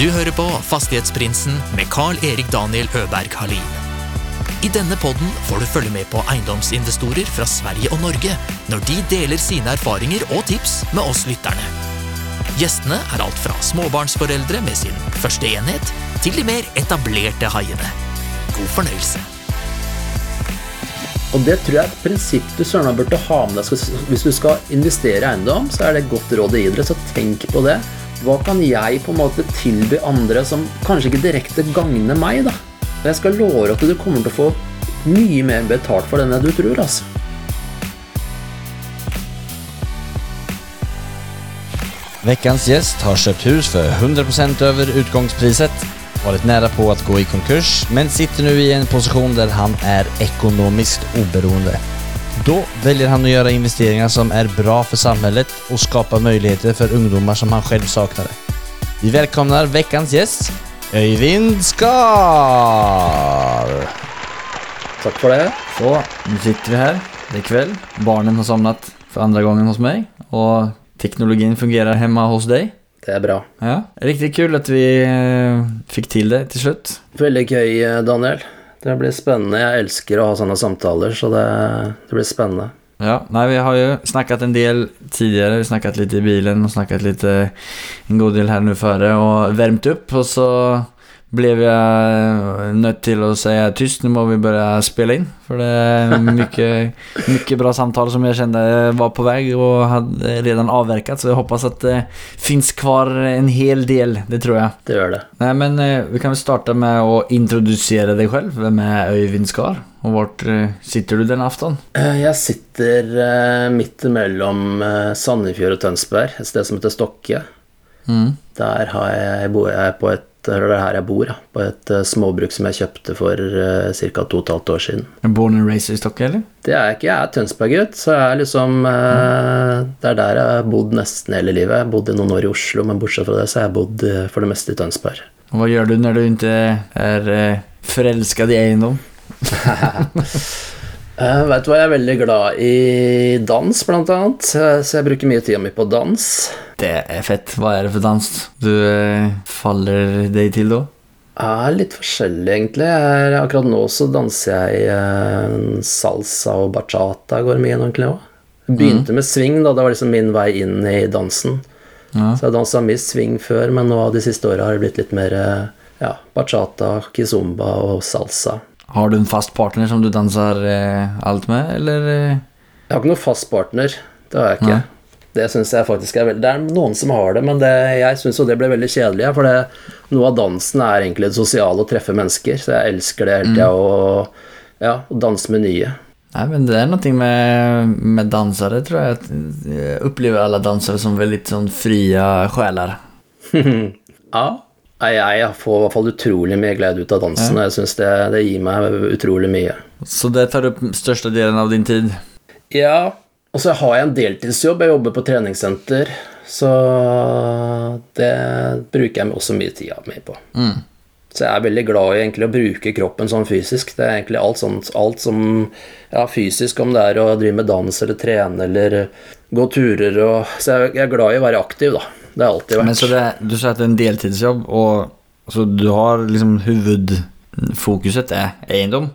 Du hører på Fastighetsprinsen med Carl-Erik Daniel Øberg Halin. I denne podden får du følge med på eiendomsinvestorer fra Sverige og Norge når de deler sine erfaringer og tips med oss lytterne. Gjestene er alt fra småbarnsforeldre med sin første enhet, til de mer etablerte haiene. God fornøyelse. Og det tror jeg er et prinsipp du søren burde ha med deg. Hvis du skal investere i eiendom, så er det et godt råd å gi så tenk på det. Hva kan jeg på en måte tilby andre som kanskje ikke direkte gagner meg, da? Og jeg skal love at du kommer til å få mye mer betalt for denne du tror, altså. Veckans gjest har kjøpt hus for 100% utgangspriset. Var varit nära på att gå i konkurs, men sitter nu i en position der han er økonomisk oberoende. Då väljer han att göra investeringar som är bra för samhället och skapar möjligheter för ungdomar som han själv saknade. Vi välkomnar veckans gäst, Øyvind Skar! Takk for det. Så, nå sitter vi her. Det er kveld. Barnen har sovnet for andre gangen hos meg. Og teknologien fungerer hjemme hos deg. Det er bra. Ja, Riktig kul at vi fikk til det til slutt. Veldig gøy, eh, Daniel. Det blir spennende. Jeg elsker å ha sånne samtaler, så det, det blir spennende. Ja, nej, vi har ju snackat en del tidigare. Vi har snackat lite i bilen och snackat lite en god del här nu före och värmt upp. Och så blev vi nødt til å si tyst, nå må vi bare spille inn. For det er mye, mye bra samtale som jeg kjente var på vei og hadde redan avverket. Så jeg håper at det fins kvar en hel del, det tror jeg. Det gjør det. Nei, men eh, vi kan vel starte med å introdusere deg selv. Hvem er Øyvind Skar? Og vart eh, sitter du den afton? Eh, Jeg sitter midt mellom Sandefjord og Tønsberg, et sted som heter Stokke. Mm. Der har jeg, bor jeg på et eller det er her jeg bor, ja, på et eh, småbruk som jeg kjøpte for uh, ca. to og et halvt år siden. Born and raised i Stokke, eller? Det er jeg ikke, jeg er Tønsberg-gutt, så jeg er liksom uh, Det er der jeg har bodd nesten hele livet. Jeg bodde noen år i Oslo, men bortsett fra det så har jeg bodd uh, for det meste i Tønsberg. Hva gjør du når du ikke er uh, forelska i egendom? Uh, vet du hva, jeg er veldig glad i dans, blant annet, så så jeg bruker mye tida mi på dans. Det er fett. Hva er det for dans du uh, faller deg til, da? er litt forskjellig, egentlig. Jeg, akkurat nå så danser jeg uh, salsa og bachata går mye egentlig òg. Begynte med swing, da. Det var liksom min vei inn i dansen. Ja. Så jeg dansa mye swing før, men nå de siste åra har det blitt litt mer eh, ja, bachata, kizumba og salsa. Har du en fast partner som du danser eh, alt med eller? Eh? Jeg har ikke noen fast partner. Det har jeg ikke. Nei. Det synes jeg faktisk er veldig Det er noen som har det, men det, jeg syns jo det ble veldig kjedelig. For det, noe av dansen er egentlig det sosiale, å treffe mennesker. Så jeg elsker det hele tida. Og, ja, danse med nye. Nei, men det er noe med, med dansere, tror jeg. Jeg opplever alle dansere dansare som veldig sånn frie sjeler. Ja. Nei, Jeg får i hvert fall utrolig mye glede ut av dansen, og jeg syns det, det gir meg utrolig mye. Så det tar opp største delen av din tid? Ja, og så har jeg en deltidsjobb. Jeg jobber på treningssenter. Så det bruker jeg også mye tida mi på. Så jeg er veldig glad i egentlig å bruke kroppen sånn fysisk. Det er egentlig alt, sånt, alt som ja, fysisk, om det er å drive med dans eller trene eller gå turer og Så jeg jeg er glad i å være aktiv, da. Det har alltid vært. Men så det, du sa at det er en deltidsjobb og så du har liksom huvudfokuset er eiendom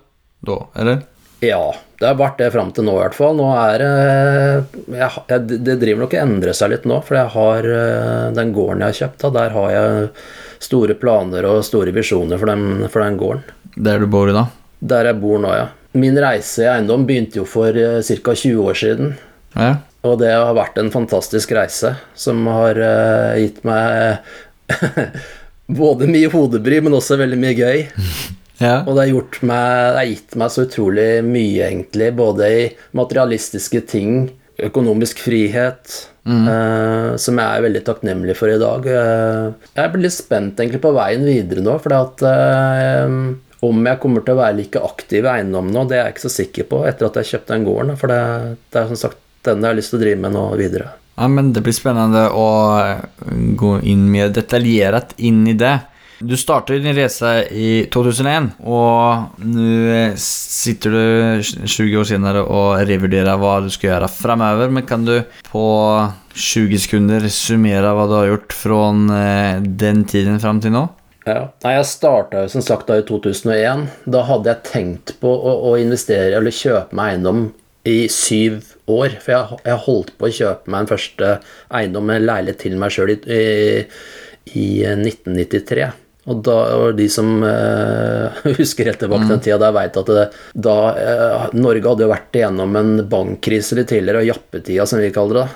da, eller? Ja, det har vært det fram til nå i hvert fall. Nå er det jeg, jeg, Det driver nok og endrer seg litt nå, for jeg har eh, den gården jeg har kjøpt, da, der har jeg store planer og store visjoner for den, for den gården. Der du bor i da? Der jeg bor nå, ja. Min reise i eiendom begynte jo for ca. 20 år siden. Ja. Og det har vært en fantastisk reise som har uh, gitt meg både mye hodebry, men også veldig mye gøy. Ja. Og det har, gjort meg, det har gitt meg så utrolig mye, egentlig. Både i materialistiske ting, økonomisk frihet, eh, som jeg er veldig takknemlig for i dag. Uh, jeg er litt spent egentlig på veien videre nå, for at uh, om jeg kommer til å være like aktiv i eiendom nå, det er jeg ikke så sikker på etter at jeg kjøpte den gården. For det, det er som sagt den jeg har lyst til å drive med nå videre. ja, men det blir spennende å gå inn mer detaljert inn i det. Du startet din resa i 2001 og nu eh, sitter du 20 år senere og revurderer hva du skal gjøre framover. Men kan du på 20 sekunder summere hva du har gjort från eh, den tiden fram til nå? Ja. Nei, jeg starta jo som sagt da i 2001. Da hadde jeg tenkt på å, å investere eller kjøpe meg eiendom i syv år. For jeg, jeg holdt på å kjøpe meg en første eiendom med leilighet til meg sjøl i, i, i 1993. Og da og de som eh, husker helt tilbake den tida, der veit at det, da eh, Norge hadde jo vært igjennom en bankkrise litt tidligere, og jappetida, som vi kaller det.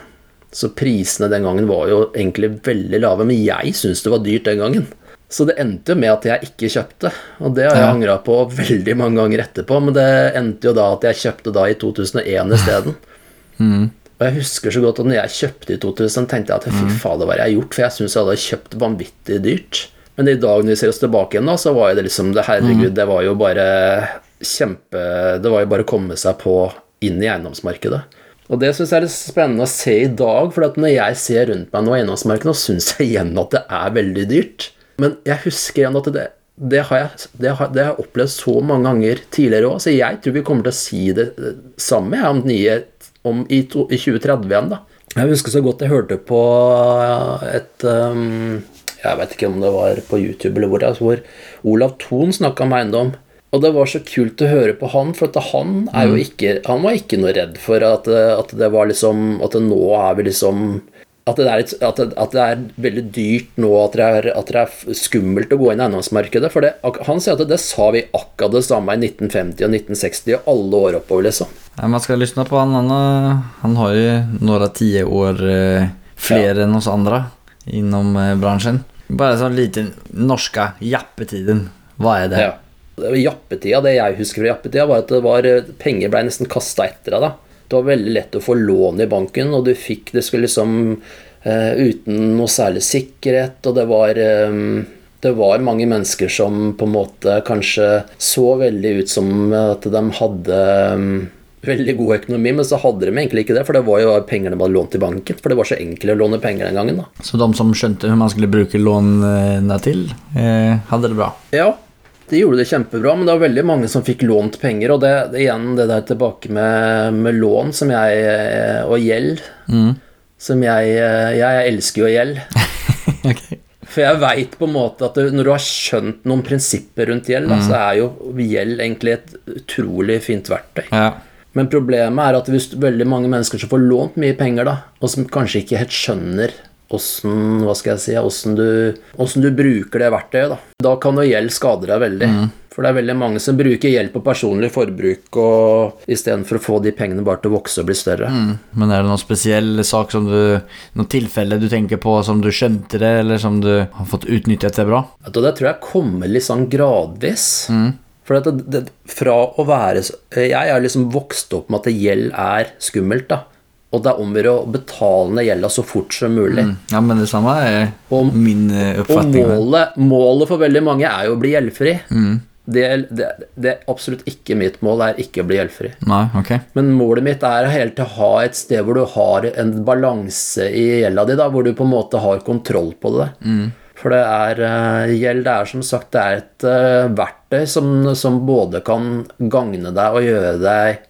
Så prisene den gangen var jo egentlig veldig lave, men jeg syns det var dyrt den gangen. Så det endte jo med at jeg ikke kjøpte, og det har jeg Ja. angra på veldig mange ganger etterpå. Men det endte jo da at jeg kjøpte da i 2001 isteden. Og jeg husker så godt at når jeg kjøpte i 2000, tenkte jeg at fy fader, hva har jeg gjort? For jeg syns jeg hadde kjøpt vanvittig dyrt. Men i dag når vi ser oss tilbake igjen, da, så var jo det liksom det Herregud, det var jo bare kjempe Det var jo bare å komme seg på inn i eiendomsmarkedet. Og det syns jeg er litt spennende å se i dag, for at når jeg ser rundt meg nå i eiendomsmarkedet, så syns jeg igjen at det er veldig dyrt. Men jeg husker igjen at det, det, har, jeg, det, har, det har jeg opplevd så mange ganger tidligere òg, så jeg tror vi kommer til å si det eh, samme om, nye, om i, to, i 2030 igjen, da. Jeg husker så godt jeg hørte på et um, Jeg vet ikke om det var på YouTube eller hvor, altså, hvor Olav Thon snakka om eiendom. Og det var så kult å høre på han, for at han er jo ikke Han var ikke noe redd for at, at det var liksom At nå er vi liksom at det, er, et- at, det, at det er veldig dyrt nå, at det er, at det er skummelt å gå inn i eiendomsmarkedet. For det, han sier at det, sa vi akkurat det samme i 1950 og 1960 og alle år oppover, liksom. Ja, man skal lyssna på han. Han, har- han har jo noen tiår år ja. enn oss andre innom bransjen. Bare sånn liten norske jappetiden. Hva er det? Ja. Jappetida, det jeg husker fra jappetida, var at det var, penger ble nesten kasta etter deg. da. Det var veldig lett å få lån i banken, og du fikk det skulle liksom uh, uten noe særlig sikkerhet, og det var um, det var mange mennesker som på en måte kanskje så veldig ut som at de hadde eh, veldig god økonomi, men så hadde de egentlig ikke det, for det var jo penger de hadde lånt i banken. For det var så enkelt å låne penger den gangen. da. Så de som skjønte hva man skulle bruke lånene til, hadde det bra. Ja, de gjorde det kjempebra, men det var veldig mange som fikk lånt penger. Og det, det igjen det der tilbake med, med lån som jeg, og gjeld Som jeg Jeg elsker jo gjeld. For jeg veit på en måte at når du har skjønt noen prinsipper rundt gjeld, da, så er jo gjeld egentlig et utrolig fint verktøy. Ja. Men problemet er at hvis veldig mange mennesker som får lånt mye penger, da, og som kanskje ikke helt skjønner åssen hva skal jeg si, hvordan du, hvordan du bruker det verktøyet, da, da kan jo gjeld skade deg veldig. For det er veldig mange som bruker gjeld på personlig forbruk og istedenfor å få de pengene bare til å vokse og bli større. Men er det noen spesiell sak som du Noe tilfelle du tenker på som du skjønte det, eller som du har fått utnyttet det bra? Du, det tror jeg kommer litt sånn gradvis. For at det, det, fra å være Jeg er liksom vokst opp med at gjeld er skummelt, da. Og det er om å gjøre å betale ned gjelda så fort som mulig. Ja, men det samme er Og- min oppfatning. Og målet, målet for veldig mange er jo å bli gjeldfri. Det, det, det er absolutt ikke mitt mål, er ikke å bli gjeldfri. Nei, ok. Men målet mitt er helt til å ha et sted hvor du har en balanse i gjelda di, da, hvor du på en måte har kontroll på det. For det er eh, gjeld det er som sagt det er et eh, verktøy som, som både kan gagne deg og gjøre deg eh,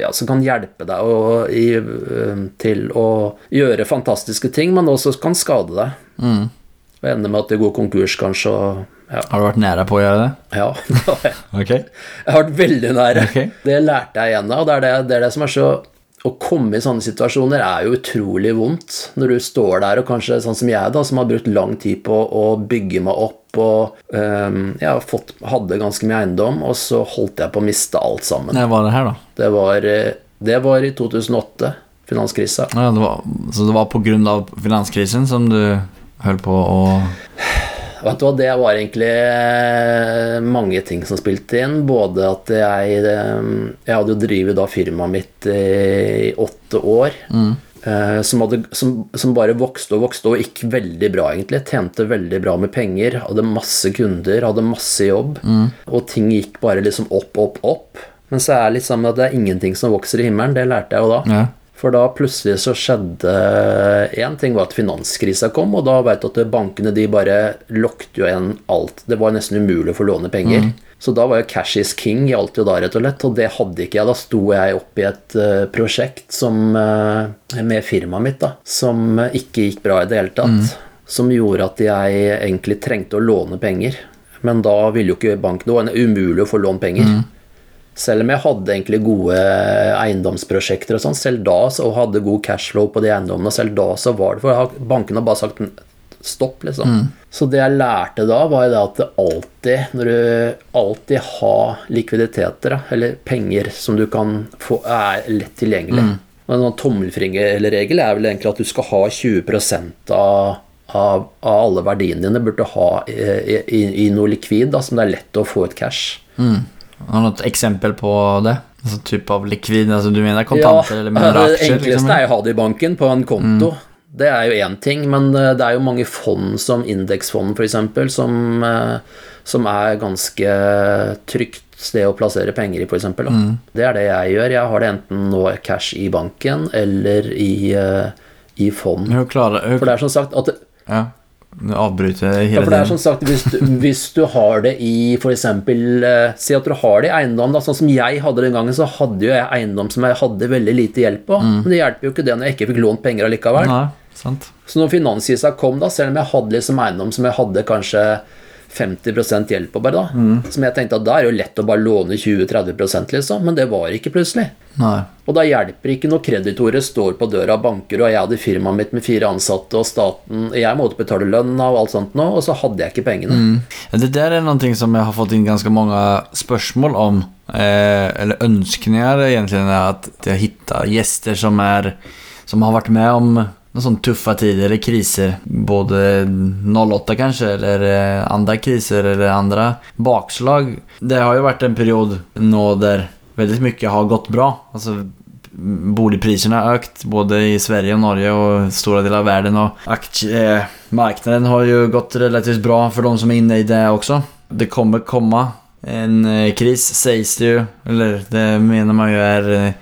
ja, Som kan hjelpe deg å, i, eh, til å gjøre fantastiske ting, men også kan skade deg. Og ende med at det går konkurs, kanskje. Og, ja, Har du vært nære på å gjøre det? ja okay. jeg. Har vært veldig nære. Okay. Det lærte jeg igjen av. og Det er det, det er det som er så Å komme i sånne situasjoner er jo utrolig vondt. Når du står der, og kanskje sånn som jeg, da, som har brukt lang tid på å bygge meg opp og um, har fått, hadde ganske mye eiendom, og så holdt jeg på å miste alt sammen. Når var det her, da? Det var, eh, det var i 2008, finanskrisa. Ja, det var, så det var av finanskrisen som du holdt på å Vet du hva, det var egentlig eh, mange ting som spilte inn. Både at jeg eh, Jeg hadde jo drevet da firmaet mitt i åtte år. Mm. Som, hadde, som, som bare vokste og vokste og gikk veldig bra, egentlig. Tjente veldig bra med penger. Hadde masse kunder, hadde masse jobb. Og ting gikk bare liksom opp, opp, opp. Men så er det litt sammen at det er ingenting som vokser i himmelen. Det lærte jeg jo da. Ja. For da plutselig så skjedde Én ting var at finanskrisa kom, og da veit du at bankene de bare lokket jo igjen alt. Det var nesten umulig å få låne penger. Så da var jo cash is king i alt jo da, rett og slett. Og det hadde ikke jeg. Da sto jeg oppe i et eh, prosjekt som, eh, med firmaet mitt da, som ikke gikk bra i det hele tatt. Som gjorde at jeg egentlig trengte å låne penger. Men da ville jo ikke banken Det var umulig å få lånt penger. Selv om jeg hadde egentlig gode eiendomsprosjekter og sånn, selv da så hadde god cashflow på de eiendommene, selv da så var det For bankene har bare sagt stopp, liksom. Så det jeg lærte da, var jo det at det alltid, når du alltid har likviditeter, eller penger som du kan få, er lett tilgjengelig. Mm. En sånn tommelfingerregel er vel egentlig at du skal ha 20 av av, av alle verdiene dine burde ha i, i, i noe likvid da, som det er lett å få ut cash. Har du noe eksempel på det? Altså type av likvid, altså du mener kontanter eller mener aksjer? det enkleste liksom? er jo å ha det i banken på en konto. Det er jo én ting, men eh, det er jo mange fond som indeksfond f.eks., som, eh, som er ganske trygt sted å plassere penger i, f.eks. Mm. Det er det jeg gjør. Jeg har det enten nå cash i banken eller i, eh, i fond. Hur, For det er som sagt at det, ja, nu avbryter jag Ja, for det er som sagt, hvis du, hvis du har det i eksempel eh, Si at du har det i eiendom, da, sånn som jeg hadde den gangen, så hadde jo jeg eiendom som jeg hadde veldig lite hjelp på. Men det hjelper jo ikke det når jeg ikke fikk lånt penger allikevel. Nei, sant. Så når finanskrisa kom, da, selv om jeg hadde liksom eiendom som jeg hadde kanskje 50% hjelp på, bare da, som jeg tenkte at da er det jo lett å bare låne 20-30% liksom, men det var ikke plutselig. Nei. Og da hjelper ikke når kreditorer står på døra av banker, og jeg hadde firmaet mitt med fire ansatte, og staten Jeg måtte betale lønn og alt sånt nå, og så hadde jeg ikke pengene. Mm. Det der er noe som jeg har fått inn ganske mange spørsmål om. Eh, eller ønskninger egentlig At jeg hittar gjester som, er, som har vært med om någon sån tuffa tider eller kriser. Både 08 kanske eller andre andra kriser eller andra bakslag. Det har ju varit en period nå där väldigt mycket har gått bra. Alltså boligpriserna har økt både i Sverige och Norge och stora delar av världen och aktiemarknaden har ju gått relativt bra för de som är inne i det också. Det kommer komma en eh, kris sies det jo. eller det mener man ju är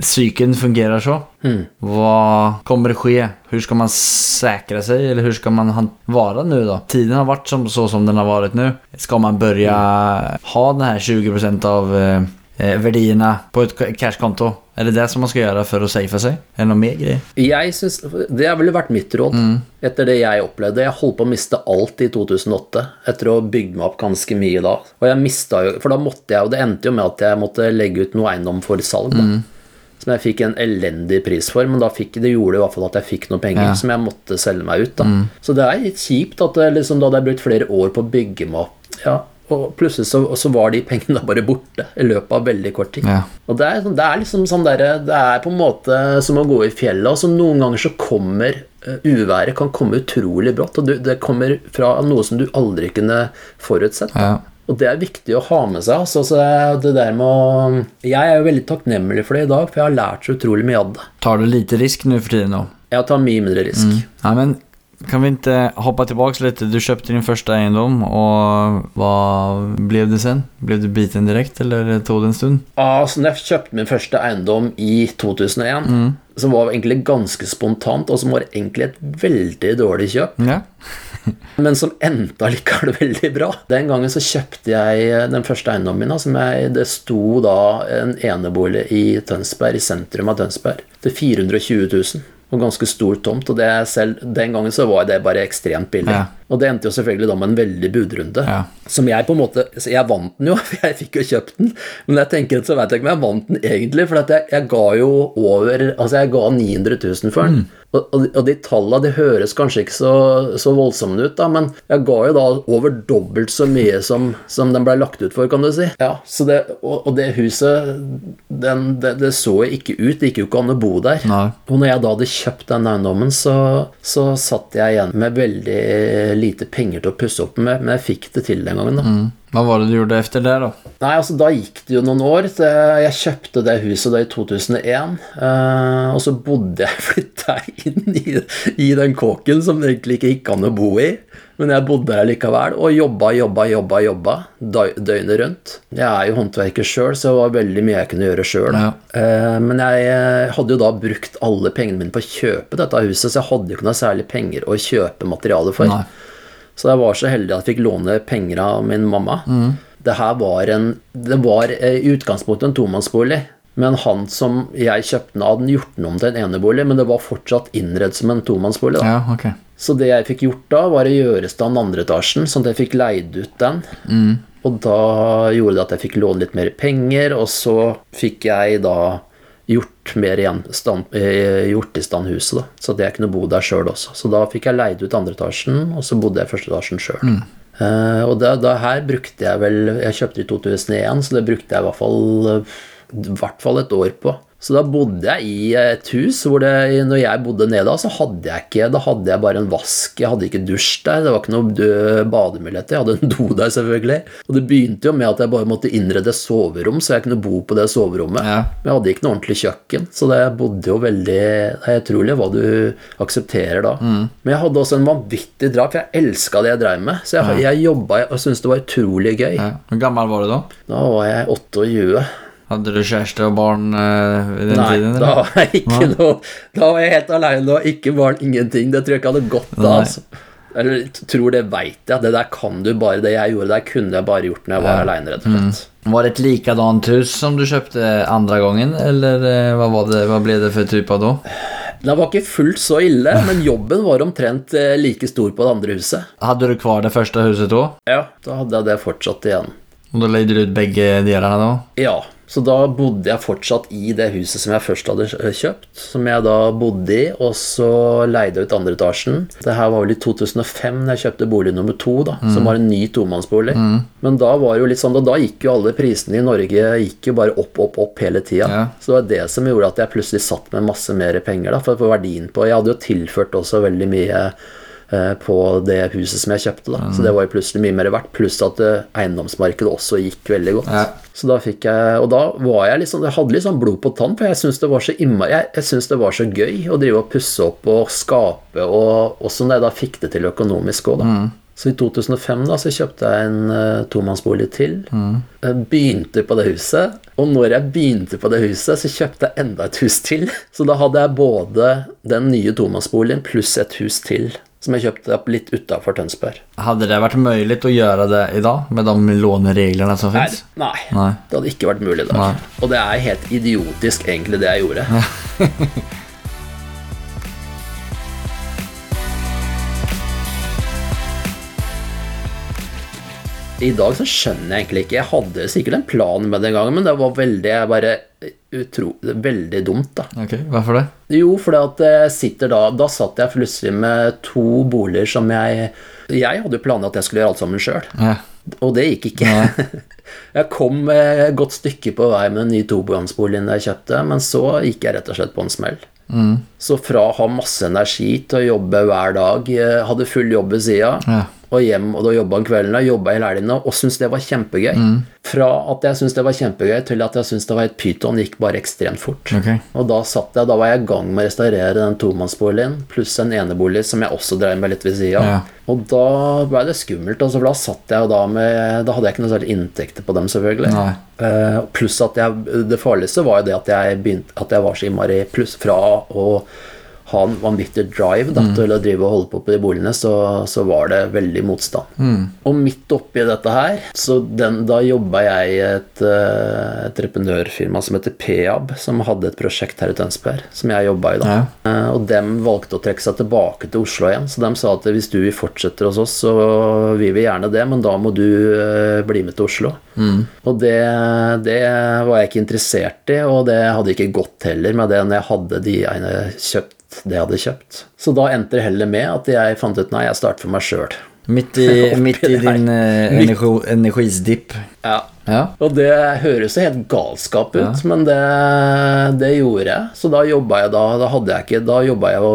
psyken fungerer fungerar så. Mm. Vad kommer det ske? Hur ska man säkra sig? Eller hur ska man vara nu då? Tiden har varit som, så som den har varit nu. Ska man börja ha den här 20% av eh, eh, på et cashkonto? Er det det som man skal gjøre for å safe seg? Er det noe mer greier? Jeg synes, Det har vel vært mitt råd etter det jeg opplevde. Jeg holdt på å miste alt i 2008 etter å bygd meg opp ganske mye da. Og jeg mistet jo, For da måtte jeg, og det endte jo med at jeg måtte legge ut noe eiendom for salg. da. Som jeg fikk en elendig pris for, men da fikk, det gjorde i hvert fall at jeg fikk noen penger Ja. som jeg måtte selge meg ut. da. Så det er litt kjipt at liksom, da hadde jeg brukt flere år på å bygge meg opp. Ja, og plutselig så, så var de pengene bare borte i løpet av veldig kort tid. Ja. Og det er, sånn- det er liksom sånn der, Det er på en måte som å gå i fjellet. Og så noen ganger så kommer uh, uværet kan komme utrolig brått, og du, det kommer fra noe som du aldri kunne forutsett. Ja. Og det er viktig å ha med seg. Altså, så det der med å Jeg er jo veldig takknemlig for det i dag, for jeg har lært så utrolig mye av det. Tar du lite risk nå for tiden nå? Jeg tar mye mindre risk. Nei, men kan vi inte hoppa tilbake lite? Du köpte din första egendom och vad blev det sen? Blev du biten direkt eller tog det en stund? Ja, så når jeg kjøpte min første eiendom i 2001, som var egentlig ganske spontant, og som var egentlig et veldig dårlig kjøp. Ja. Men som endte allikevel veldig bra. Den gangen så kjøpte jeg den første eiendommen min. Som jeg, det sto da en enebolig i Tønsberg, i sentrum av Tønsberg, til 420 000. Og ganske stor tomt. Og det selv, den gangen så var det bare ekstremt billig. Ja. Og det endte jo selvfølgelig da med en veldig budrunde. Ja. Som jeg på en måte Jeg vant den jo, for jeg fikk jo kjøpt den. Men jeg tenker at så vet jeg ikke om jeg vant den egentlig, for at jeg, jeg ga jo over Altså, jeg ga 900 000 for den. Og, og, og de tallene de høres kanskje ikke så, så voldsomme ut, da, men jeg ga jo da over dobbelt så mye som, som den ble lagt ut for, kan du si. Ja, så det, og, og det huset, den, det, det så ikke ut. Det gikk jo ikke an å bo der. Nei. Og når jeg da hadde kjøpt den eiendommen, så, så satt jeg igjen med veldig lite penger til å pusse opp med, men jeg fikk det til den gangen. da. Hva var det du gjorde efter det, da? Nei, altså Da gikk det jo noen år. så Jeg kjøpte det huset da i 2001. eh, og så bodde jeg flytta inn i, i den kåken som det egentlig ikke gikk an å bo i. Men jeg bodde der likevel og jobba, jobba, jobba jobba døgnet rundt. Jeg er jo håndverker sjøl, så det var veldig mye jeg kunne gjøre sjøl. Ja. men jeg eh, hadde jo da brukt alle pengene mine på å kjøpe dette huset, så jeg hadde jo ikke noe særlig penger å kjøpe materiale for. Nei. Så jeg var så heldig at jeg fikk låne penger av min mamma. Det her var en Det var eh, i utgangspunktet en tomannsbolig. Men han som jeg kjøpte den av, hadde gjort den om til en enebolig, men det var fortsatt innredd som en tomannsbolig. da. Ja, okay. Så det jeg fikk gjort da, var å gjøre i stand andre etasjen, sånn at jeg fikk leid ut den. Og da gjorde det at jeg fikk låne litt mer penger, og så fikk jeg da gjort mer igjen, stand, eh, gjort i stand huset, da. Så at jeg kunne bo der sjøl også. Så da fikk jeg leid ut andre etasjen, og så bodde jeg første etasjen sjøl. Eh, og da, da, her brukte jeg vel Jeg kjøpte i 2001, så det brukte jeg i hvert fall eh, i hvert fall et år på. Så da bodde jeg i et hus hvor det, når jeg bodde nede da, så hadde jeg ikke Da hadde jeg bare en vask, jeg hadde ikke dusj der, det var ikke noe bademuligheter. Jeg hadde en do der, selvfølgelig. Og det begynte jo med at jeg bare måtte innrede soverom, så jeg kunne bo på det soverommet. Ja. Men jeg hadde ikke noe ordentlig kjøkken, så det bodde jo veldig Det er utrolig hva du aksepterer da. Men jeg hadde også en vanvittig drap, for jeg elska det jeg drev med. Så jeg, jeg jobba og syntes det var utrolig gøy. Ja. Hvor gammel var du da? Da var jeg 28. Hadde du kjæreste og barn uh, den Nei, tiden? da var jeg ikke noe Da var jeg helt aleine. og ikke barn, ingenting. Det tror jeg ikke hadde gått da. Altså. Eller tror det veit jeg. Det der kan du bare. Det jeg gjorde der, kunne jeg bare gjort når jeg var Ja. aleine, rett og slett. Var det et likadant hus som du kjøpte andre gangen, eller eh, hva, det, hva ble det for type da? Det var ikke fullt så ille, men jobben var omtrent eh, like stor på det andre huset. Hadde du kvar det første huset da? Ja, da hadde jeg det fortsatt igjen. Og da leide du ut begge delene da? Ja, så da bodde jeg fortsatt i det huset som jeg først hadde kjøpt, som jeg da bodde i, og så leide jeg ut andre etasjen. Det her var vel i 2005 da jeg kjøpte bolig nummer to, da, som var en ny tomannsbolig. Men da var det jo litt sånn, da, da gikk jo alle prisene i Norge gikk jo bare opp, opp, opp hele tida. Ja. Så det var det som gjorde at jeg plutselig satt med masse mer penger, da, for verdien på Jeg hadde jo tilført også veldig mye på det huset som jeg kjøpte. da, Så det var jo plutselig mye mer verdt. Pluss at eh, eiendomsmarkedet også gikk veldig godt. Ja. Så da fikk jeg Og da var jeg liksom Jeg hadde litt sånn blod på tann, for jeg syns det var så innmari Jeg, jeg synes det var så gøy å drive og pusse opp og skape, og også når jeg da fikk det til økonomisk òg, da. Så i 2005 da, så kjøpte jeg en uh, tomannsbolig til. Jeg begynte på det huset. Og når jeg begynte på det huset, så kjøpte jeg enda et hus til. Så da hadde jeg både den nye tomannsboligen pluss et hus til. Som jeg kjøpte opp litt utafor Tønsberg. Hadde det vært mulig å gjøre det i dag, med de lånereglene som Nei, finnes? nei. Nei. Det hadde ikke vært mulig da. Nei. Og det er helt idiotisk, egentlig, det jeg gjorde. I dag så skjønner jeg egentlig ikke Jeg hadde sikkert en plan med det en gang, men det var veldig jeg bare utro, veldig dumt, da. Ok, hvorfor det? Jo, fordi at jeg sitter da Da satt jeg plutselig med to boliger som jeg Jeg hadde jo planlagt at jeg skulle gjøre alt sammen sjøl. Ja. Og det gikk ikke. Jeg kom eh, et godt stykke på vei med den nye tobogangsboligen jeg kjøpte, men så gikk jeg rett og slett på en smell. Så fra å ha masse energi til å jobbe hver dag, eh, hadde full jobb ved sida, Ja. Og hjem og da jobba om kveldene, jobba hele helgene og syntes det var kjempegøy. Fra at jeg syntes det var kjempegøy, til at jeg syntes det var helt pyton, gikk bare ekstremt fort. Okay. Og da satt jeg, da var jeg i gang med å restaurere den tomannsboligen, pluss en enebolig som jeg også drev med litt ved sida. Ja. Og da ble det skummelt, altså, for da satt jeg jo da med Da hadde jeg ikke noe særlig inntekter på dem, selvfølgelig. Eh, pluss at jeg Det farligste var jo det at jeg begynte At jeg var så innmari pluss fra å ha en vanvittig drive da, Mm. til å drive og holde på på de boligene, så, så var det veldig motstand. Mm. Og midt oppi dette her, så den, da jobba jeg i et uh, entreprenørfirma som heter Peab, som hadde et prosjekt her i Tønsberg, som jeg jobba i da. Ja. Eh, og dem valgte å trekke seg tilbake til Oslo igjen, så de sa at hvis du vil fortsette hos oss, så vi vil gjerne det, men da må du eh, bli med til Oslo. Og det, det var jeg ikke interessert i, og det hadde ikke gått heller med det når jeg hadde de ene kjøpt det jeg hadde kjøpt. Så da endte det heller med at jeg fant ut nei, jeg starter for meg sjøl. Midt i, midt i din eh, energi, energisdipp. Ja. Ja. Og det høres jo helt galskap ut, Ja. men det, det gjorde jeg. Så da jobba jeg da Da hadde jeg ikke Da jobba jeg jo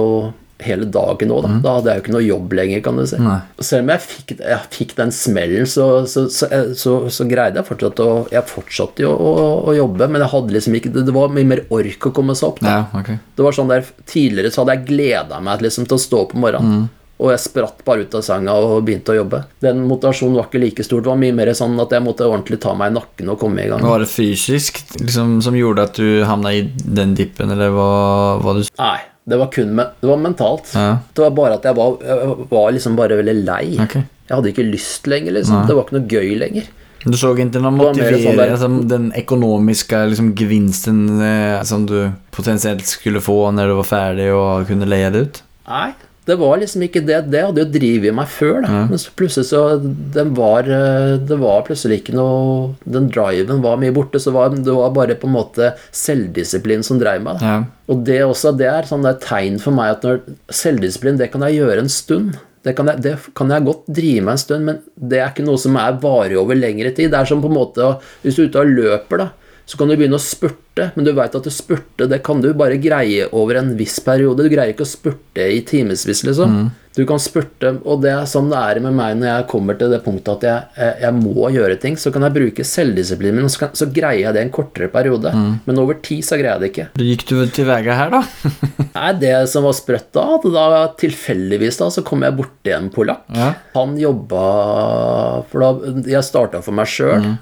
hele dagen òg, da. Da hadde jeg jo ikke noe jobb lenger, kan du si. Nei. Selv om jeg fikk, jeg fikk den smellen, så, så, så, så, så greide jeg fortsatt å Jeg fortsatte jo å, å jobbe, men jeg hadde liksom ikke Det var mye mer ork å komme seg opp. Ja, okay. Det var sånn der, Tidligere så hadde jeg gleda meg liksom, til å stå opp om morgenen. Og jeg spratt bare ut av senga og begynte å jobbe. Den motivasjonen var ikke like stor. Det var mye mer sånn at jeg måtte ordentlig ta meg i nakken og komme i gang. Var det fysisk liksom, som gjorde at du havna i den dippen, eller hva, hva du Nei, det var kun med, det var mentalt. Ja. Det var bare at jeg var, jeg var liksom bare veldig lei. Okay. Jeg hadde ikke lyst lenger, liksom. Det var ikke noe gøy lenger. Du så ikke Det var sånn altså, den ekonomiske liksom, gevinsten eh, som du potensielt skulle få når du var ferdig og kunne leie det ut? Nei, det var liksom ikke det. Det hadde jo drevet meg før, da. Men så plutselig så den var, eh, Det var plutselig ikke noe Den driven var mye borte, så var, det var bare på en måte selvdisiplin som drev meg. Ja. Og det også, det er sånn er tegn for meg at når selvdisiplin, det kan jeg gjøre en stund. Det kan, jeg, det kan jeg godt drive med en stund, men det er ikke noe som er varig over lengre tid. Det er som på en måte Hvis du er ute og løper, da, så kan du begynne å spurte, men du veit at du spurte, det kan du bare greie over en viss periode. Du greier ikke å spurte i timevis, liksom. Du kan spurte, og det er sånn det er med meg når jeg kommer til det punktet at jeg, jeg, må gjøre ting. Så kan jeg bruke selvdisiplinen min, og så, kan, så greier jeg det en kortere periode. Men over tid så greier jeg det ikke. Gikk du til veie her, da? Nei, det som var sprøtt da, at da tilfeldigvis da, så kom jeg borti en polakk. Ja. Han jobba For da Jeg starta for meg sjøl.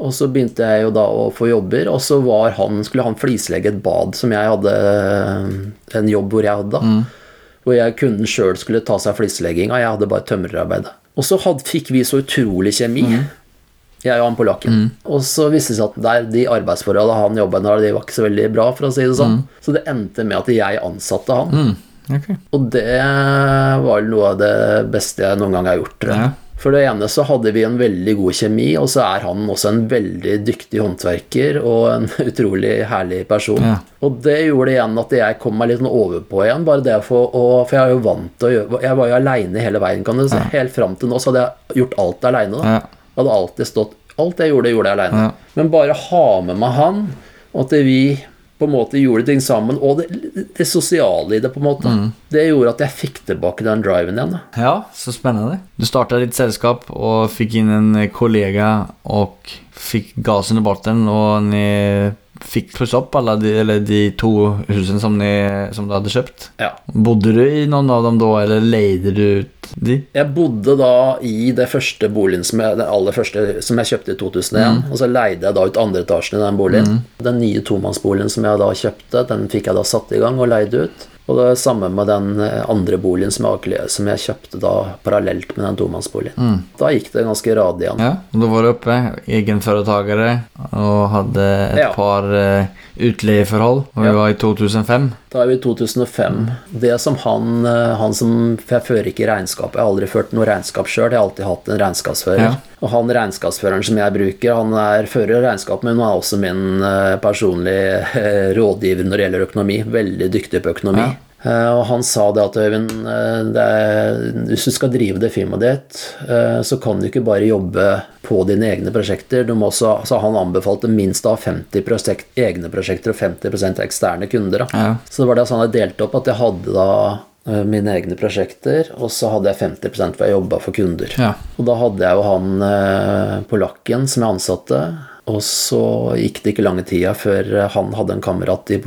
Og så begynte jeg jo da å få jobber, og så var han, skulle han flislegge et bad som jeg hadde En jobb hvor jeg hadde, da. Hvor jeg kunden sjøl skulle ta seg flislegginga. Jeg hadde bare tømrerarbeidet. Og så hadde, fikk vi så utrolig kjemi. Jeg og han polakken. Og så viste det seg at der, de arbeidsforholdene han jobba under, de var ikke så veldig bra, for å si det sånn. Så det endte med at jeg ansatte han. Okay. Og det var noe av det beste jeg noen gang har gjort. Tror jeg. Ja. For det ene så hadde vi en veldig god kjemi, og så er han også en veldig dyktig håndverker og en utrolig herlig person. Ja. Og det gjorde igjen at jeg kom meg litt sånn overpå igjen, bare det for å For jeg er jo vant til å gjøre Jeg var jo aleine hele veien, kan du si. Helt fram til nå så hadde jeg gjort alt aleine, da. Ja. Hadde alltid stått Alt jeg gjorde, gjorde jeg aleine. Ja. Men bare ha med meg han, og at vi på en måte gjorde ting sammen, og det, det sosiale i det, på en måte, Mm. det gjorde at jeg fikk tilbake den driven igjen. da. Ja, så spennende. Du starta ditt selskap og fikk inn en kollega og fikk gasen i botten og ni fick pusse opp alle de, eller de to husene som, ni, som du hadde kjøpt. Ja. Bodde du i noen av dem da, eller leide du ut de? Jeg bodde da i det første boligen som jeg, den aller første som jeg kjøpte i 2001. Og så leide jeg da ut andre etasjen i den boligen. Den nye tomannsboligen som jeg da kjøpte, den fikk jeg da satt i gang og leide ut. Og det er samme med den eh, andre boligen som jeg, som jeg kjøpte da parallelt med den tomannsboligen. Da gikk det ganske radig igjen. Ja, då var du oppe egenföretagare og hadde et Ja. par utleieforhold og vi Ja. var i 2005. Da er vi i 2005. Det som han, eh, han som jeg fører ikke regnskap. Jeg har aldri ført noe regnskap sjøl. Jeg har alltid hatt en regnskapsfører. Ja. Og han regnskapsføreren som jeg bruker, han er fører regnskap, men han er også min eh, personlige eh, rådgiver når det gjelder økonomi. Veldig dyktig på økonomi. Ja. Eh, Og han sa det at Øyvind, eh, det er, hvis du skal drive det firmaet ditt, eh, så kan du ikke bare jobbe på dine egne prosjekter. Du må også, så han anbefalte minst å ha 50 prosjekt, egne prosjekter og 50% eksterne kunder. Ja. Så det var det sånn jeg delte opp at jeg hadde da mine egne prosjekter, og så hadde jeg 50% hvor jeg jobba for kunder. Ja. Og da hadde jeg jo han polakken som jeg ansatte. Og så gikk det ikke lange tida før eh, han hadde en kamerat i,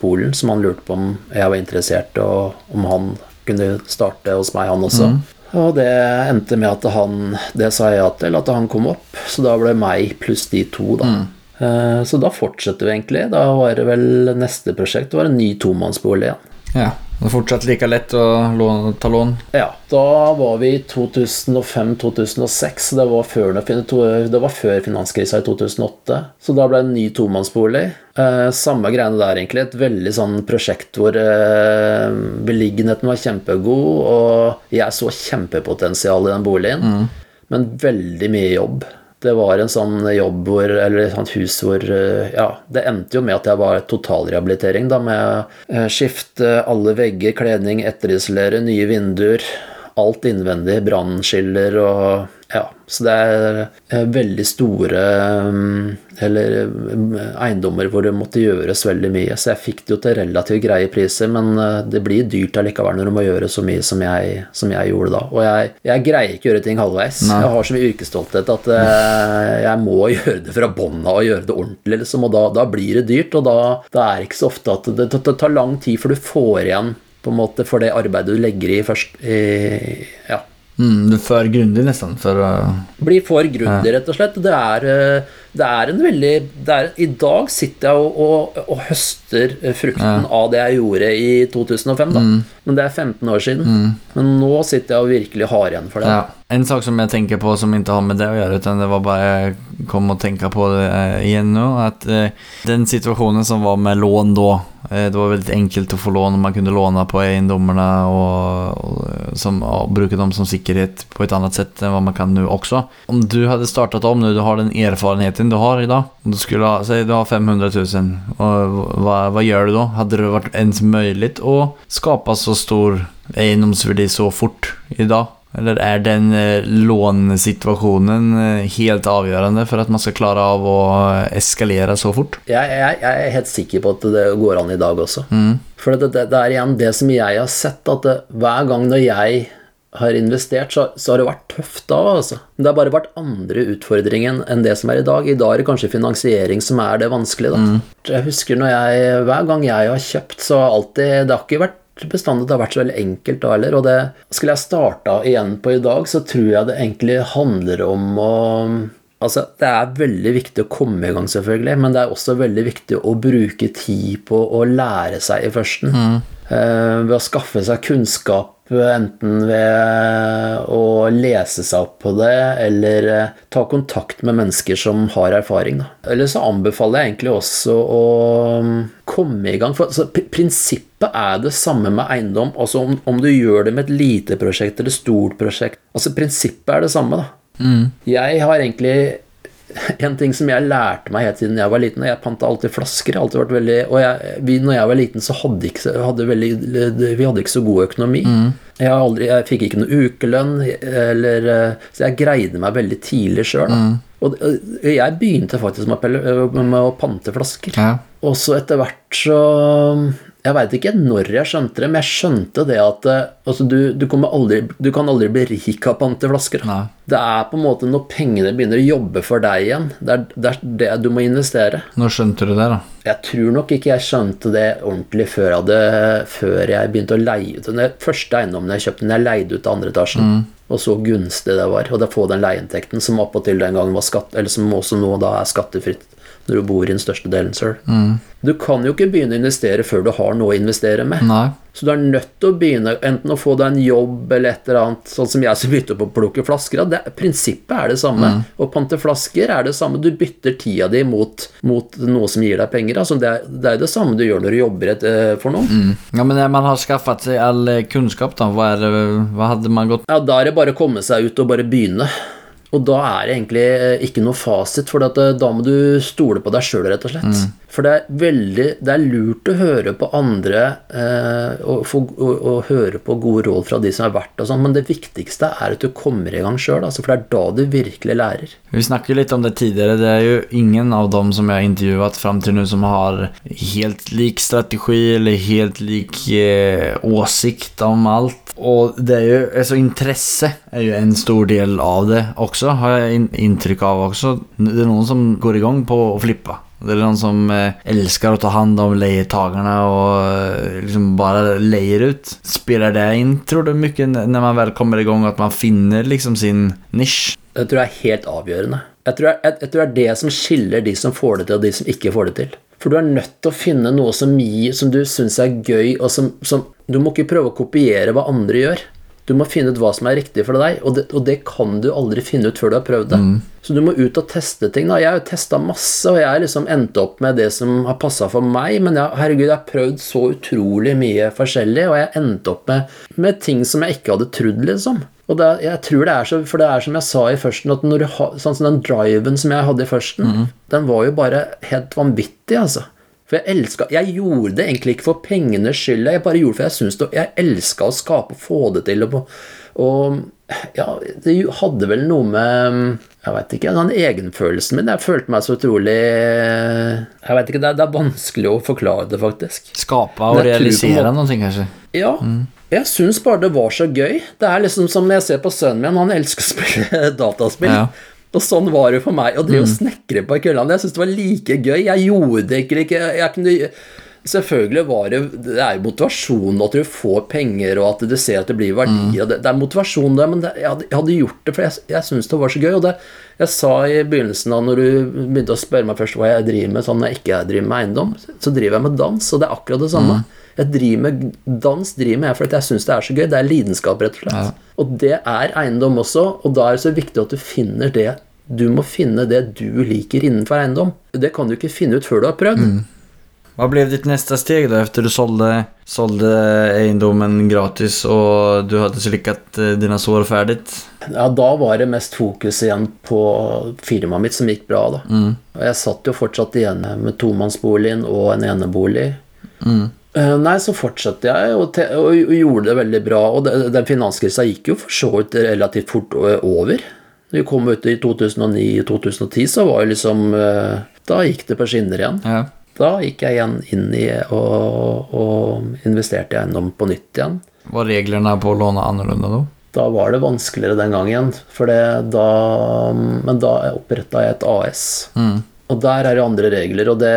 Polen som han lurte på om jeg var interessert, og om han kunne starte hos meg, han også. Og det endte med at han Det sa jeg ja til, at han kom opp. Så da ble meg pluss de to, da. Mm. Så da fortsetter vi egentlig. Da var det vel neste prosjekt det var en ny tomannsbolig igjen. Ja, det er fortsatt like lett å låne, ta lån. Ja, da var vi i 2005-2006. Det, var før- det var før finanskrisa i 2008. Så da ble det en ny tomannsbolig. Eh, samme greiene der, egentlig. Et veldig sånn prosjekt hvor eh, beliggenheten var kjempegod, og jeg så kjempepotensial i den boligen, men veldig mye jobb. Det var en sånn jobb hvor, eller et sånt hus hvor eh, Ja, det endte jo med at jeg var totalrehabilitering, da, med eh, skifte alle vegger, kledning, etterisolere, nye vinduer. Alt innvendig. Brannskiller og Ja, så det er eh, veldig store mm, eller mm, eiendommer hvor det måtte gjøres veldig mye. Så jeg fikk det jo til relativt greie priser, men eh, det blir dyrt allikevel når du må gjøre så mye som jeg, som jeg gjorde da. Og jeg, jeg, greier ikke å gjøre ting halvveis. Nei. Jeg har så mye yrkesstolthet at eh, jeg må gjøre det fra bånn av og gjøre det ordentlig, liksom. Og da, da blir det dyrt, og da, da er det ikke så ofte at det, det, det tar lang tid før du får igjen på en måte for det arbeidet du legger i først. I, ja. Mm, for grundig nesten for uh, Blir for grundig, rett og slett. Det er, eh, det er en veldig er, I dag sitter jeg og, og, og høster frukten frukten av det jeg gjorde i 2005, da. Men det er 15 år siden. Men nå sitter jeg og virkelig har igjen for det. Ja. En sak som jeg tenker på som ikke har med det å gjøre, utan det var bare jeg kom og tenke på det eh, igjen nå, at eh, den situasjonen som var med lån da, eh, det var veldig enkelt å få lån, og man kunne låne på eiendommene og, og, som, og bruke dem som sikkerhet på et annet sett enn hva man kan nå også. Om du hadde startet om nå, du har den erfarenheten du har om du skulle ha, si du har 500 000, og hva, hva gjør du da? Hadde det vært ens mulig å skape så stor eiendomsverdi så fort i dag? Eller er den eh, lånesituasjonen eh, helt avgjørende for at man skal klare av å eskalere så fort? Jeg, jeg, jeg er helt sikker på at det går an i dag også. For det, det, det er igjen det som jeg har sett, at det, hver gang når jeg har investert, så, så har det vært tøft da, altså. Men det har bare vært andre utfordringer enn det som er i dag. I dag er det kanskje finansiering som er det vanskelige, da. Jeg husker når jeg, hver gang jeg har kjøpt, så har alltid Det har ikke vært bestandig det har vært så veldig enkelt da heller. Og det skulle jeg starta igjen på i dag, så tror jeg det egentlig handler om å Altså, Det er veldig viktig å komme i gang, selvfølgelig, men det er også veldig viktig å bruke tid på å lære seg i førsten. Eh, ved å skaffe seg kunnskap, enten ved å lese seg opp på det, eller eh, ta kontakt med mennesker som har erfaring. Da. Eller så anbefaler jeg egentlig også å mm, komme i gang. For altså, prinsippet er det samme med eiendom. Altså om, om du gjør det med et lite prosjekt eller stort prosjekt. Altså Prinsippet er det samme. da. Jeg har egentlig en ting som jeg lærte meg helt siden jeg var liten, og jeg panta alltid flasker. Alltid veldig, og jeg, vi, når jeg var liten, så hadde ikke, hadde veldig, vi hadde ikke så god økonomi. Jeg, aldri, jeg fikk ikke noe ukelønn, eller, så jeg greide meg veldig tidlig sjøl. Og jeg begynte faktisk med med å pante flasker. Ja. Og så etter hvert så Jeg veit ikke når jeg skjønte det, men jeg skjønte det at eh, altså du, du, aldri, du kan aldri bli rik av panteflasker. Det er på en måte når pengene begynner å jobbe for deg igjen. Det er det, er det du må investere. Når skjønte du det, da? Jeg tror nok ikke jeg skjønte det ordentlig før jeg, hadde, før jeg begynte å leie ut. Den første eiendommen jeg kjøpte, den jeg leide ut til andre etasjen. Og så gunstig det var. Og da få den leieinntekten som oppåtil den gangen var skatt, eller som også nå da er skattefritt når du bor i den største delen sjøl. Du kan jo ikke begynne å investere før du har noe å investere med. Nei. Så du er nødt til å begynne enten å få deg en jobb eller et eller annet, sånn som jeg som begynte på å plukke flasker. Det, prinsippet er det samme. Å pante flasker er det samme. Du bytter tida di mot, mot noe som gir deg penger. Altså det, er, det er det samme du gjør når du jobber et, eh, for noen. Ja, men man har skaffet seg all eh, kunnskap, da, hva, det, hva hadde man gått Ja, Da er det bare å komme seg ut og bare begynne. Og da er det egentlig eh, ikke noe fasit, for eh, da må du stole på deg sjøl, rett og slett. For det er veldig Det er lurt å høre på andre eh, og, og, og høre på gode råd fra de som har vært og sånn, men det viktigste er at du kommer i gang sjøl, altså, for det er da du virkelig lærer. Vi snakket litt om det tidligere. Det er jo ingen av dem som jeg har intervjuet fram til nå som har helt lik strategi eller helt lik eh, åsikt om alt. Og det er jo, altså interesse er jo en stor del av det også, har jeg inntrykk av også. Det er noen som går i gang på å flippe. Det er noen som eh, elsker å ta hand om leietakerne og eh, liksom bare leier ut. Spiller det inn, tror du, mye når man vel kommer i gang, at man finner liksom sin nisj? Det tror jeg er helt avgjørende. Jeg tror, jeg, jeg tror det er det som skiller de som får det til, og de som ikke får det til. For du er nødt til å finne noe som, gir, som du syns er gøy, og som, som Du må ikke prøve å kopiere hva andre gjør. Du må finne ut hva som er riktig for deg, og det, og det kan du aldri finne ut før du har prøvd det. Så du må ut og teste ting. da. Jeg har jo testa masse, og jeg har liksom endt opp med det som har passa for meg, men jeg, herregud, jeg har prøvd så utrolig mye forskjellig, og jeg endte opp med, med ting som jeg ikke hadde trodd, liksom. Og det, jeg tror det er så, For det er som jeg sa i førsten, at har, sånn som den driven som jeg hadde i førsten, den var jo bare helt vanvittig, altså. For jeg elska Jeg gjorde det egentlig ikke for pengenes skyld, jeg bare gjorde det for jeg syns det Jeg elska å skape og få det til. Og, og Ja, det hadde vel noe med Jeg veit ikke, den egenfølelsen min. Jeg følte meg så utrolig Jeg veit ikke, det er, det er vanskelig å forklare det, faktisk. Skape og realisere noe, kanskje? Ja. Jeg syns bare det var så gøy. Det er liksom som når jeg ser på sønnen min, han elsker å spille dataspill. Ja. Og sånn var det for meg å drive og snekre på kveldene. Jeg syntes det var like gøy. Jeg gjorde det ikke. ikke jeg kunne, selvfølgelig var det Det er jo motivasjon at du får penger, og at du ser at det blir verdier. Mm. Det, det er motivasjon, det, men det, jeg, hadde, jeg hadde gjort det, for jeg, jeg syntes det var så gøy. Og det, jeg sa i begynnelsen, da når du begynte å spørre meg først hva jeg driver med, sånn når jeg ikke driver med eiendom, så driver jeg med dans, og det er akkurat det samme. Jeg driver med Dans driver med jeg fordi jeg syns det er så gøy. Det er lidenskap, rett og slett. Og det er eiendom også, og da er det så viktig at du finner det Du må finne det du liker innenfor eiendom. Det kan du ikke finne ut før du har prøvd. Vad blev ditt nästa steg då efter du sålde, sålde eiendommen gratis och du hade slickat dine dina sår färdigt? Ja, da var det mest fokus igjen på firmaet mitt, som gikk bra. da. Og jeg satt jo fortsatt igjen med tomannsboligen og en enebolig. Mm. Nei, så fortsatte jeg og, og og gjorde det veldig bra. Og det, den finanskrisa gikk jo for så vidt relativt fort over. Når vi kom ut i 2009-2010, så var jo liksom eh, Da gikk det på skinner igjen. Ja. Da gikk jeg igjen inn i og, og investerte i eiendom på nytt igjen. Var reglene på å låne annerledes nå? Da var det vanskeligere den gangen, for det, da, men da oppretta jeg et AS. Og der er det andre regler, og det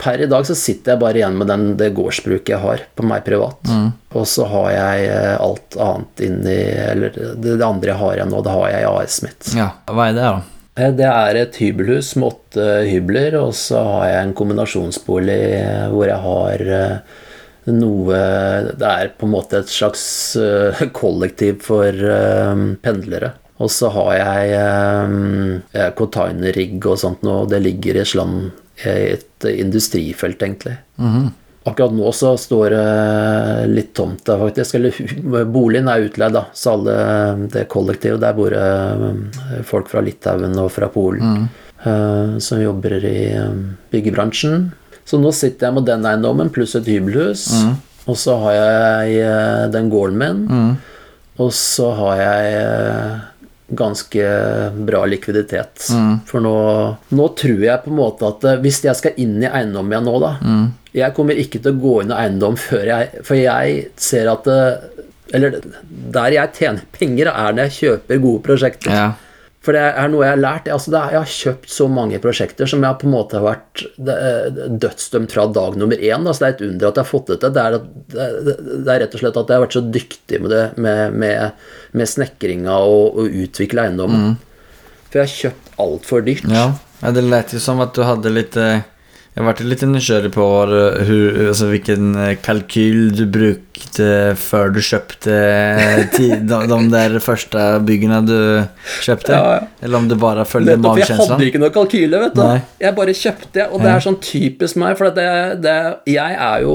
Per i dag så sitter jeg bare igjen med den, det gårdsbruket jeg har på meg privat. Og så har jeg eh, alt annet inni Eller det, det andre jeg har igjen nå, det har jeg i AS-et mitt. Ja, Hva er det då? Eh, Det er et hybelhus med åtte hybler, og så har jeg en kombinasjonsbolig hvor jeg har eh, noe Det er på en måte et slags eh, kollektiv for pendlere. Og så har jeg containerrigg og sånt og det ligger i et et industrifelt, egentlig. Akkurat nå så står det litt tomt der, faktisk. Eller boligen er utleid, da. Så alle det kollektivet, der bor det eh, folk fra Litauen og fra Polen eh, som jobber i eh, byggebransjen. Så nå sitter jeg med den eiendommen pluss et hybelhus. Og så har jeg den gården min. Og så har jeg ganske bra likviditet. For nå, nå tror jeg på en måte at eh, hvis jeg skal inn i eiendom igjen nå, da Jeg kommer ikke til å gå inn i eiendom før jeg For jeg ser at Eller der jeg tjener penger, er når jeg kjøper gode prosjekter. Ja. For det er noe jeg har lært. Altså det er, jeg har kjøpt så mange prosjekter som jeg på en måte har vært er dødsdømt fra dag nummer én. Altså det er et under at jeg har fått det til. Det er, at- det, det er rett og slett at jeg har vært så dyktig med det med, med, med snekringa og, å utvikle eiendommen. For jeg har kjøpt altfor dyrt. Ja. det lät jo som at du hade lite... Jag vart lite nyfiken på vad, hur, alltså vilken eh, kalkyl du brukte för du köpte eh, de, de där första byggena du köpte. Ja, ja. Eller om du bara följde Nettopp, jeg hadde ikke noe kalkyle, vet du. Nei. Jeg bare kjøpte, og det er sånn typisk meg. For det, det, jeg er jo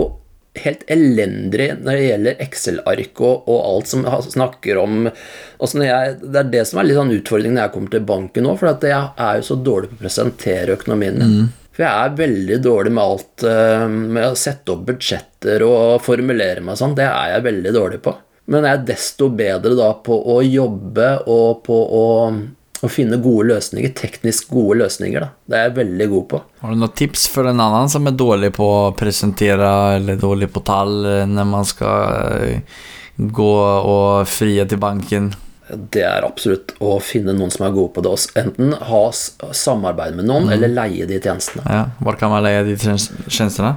helt elendig når det gjelder Excel-ark og, og alt som snakker om når jeg, Det er det som er litt sånn utfordring når jeg kommer til banken nå, for jeg er jo så dårlig på å presentere økonomien min. For jeg er veldig dårlig med alt eh, med å sette opp budsjetter og formulere meg sånn. Det er jeg veldig dårlig på. Men jeg er desto bedre da på å jobbe og på å, å finne gode løsninger. Teknisk gode løsninger, da. Det er jeg veldig god på. Har du noen tips for en annen som er dårlig på å presentere eller dårlig på tall når man ska eh, gå og frie til banken? Det er absolutt å finne noen som er gode på det. Også. Enten ha samarbeid med noen, eller leie de tjenestene. Ja, var kan man leie de tjenestene?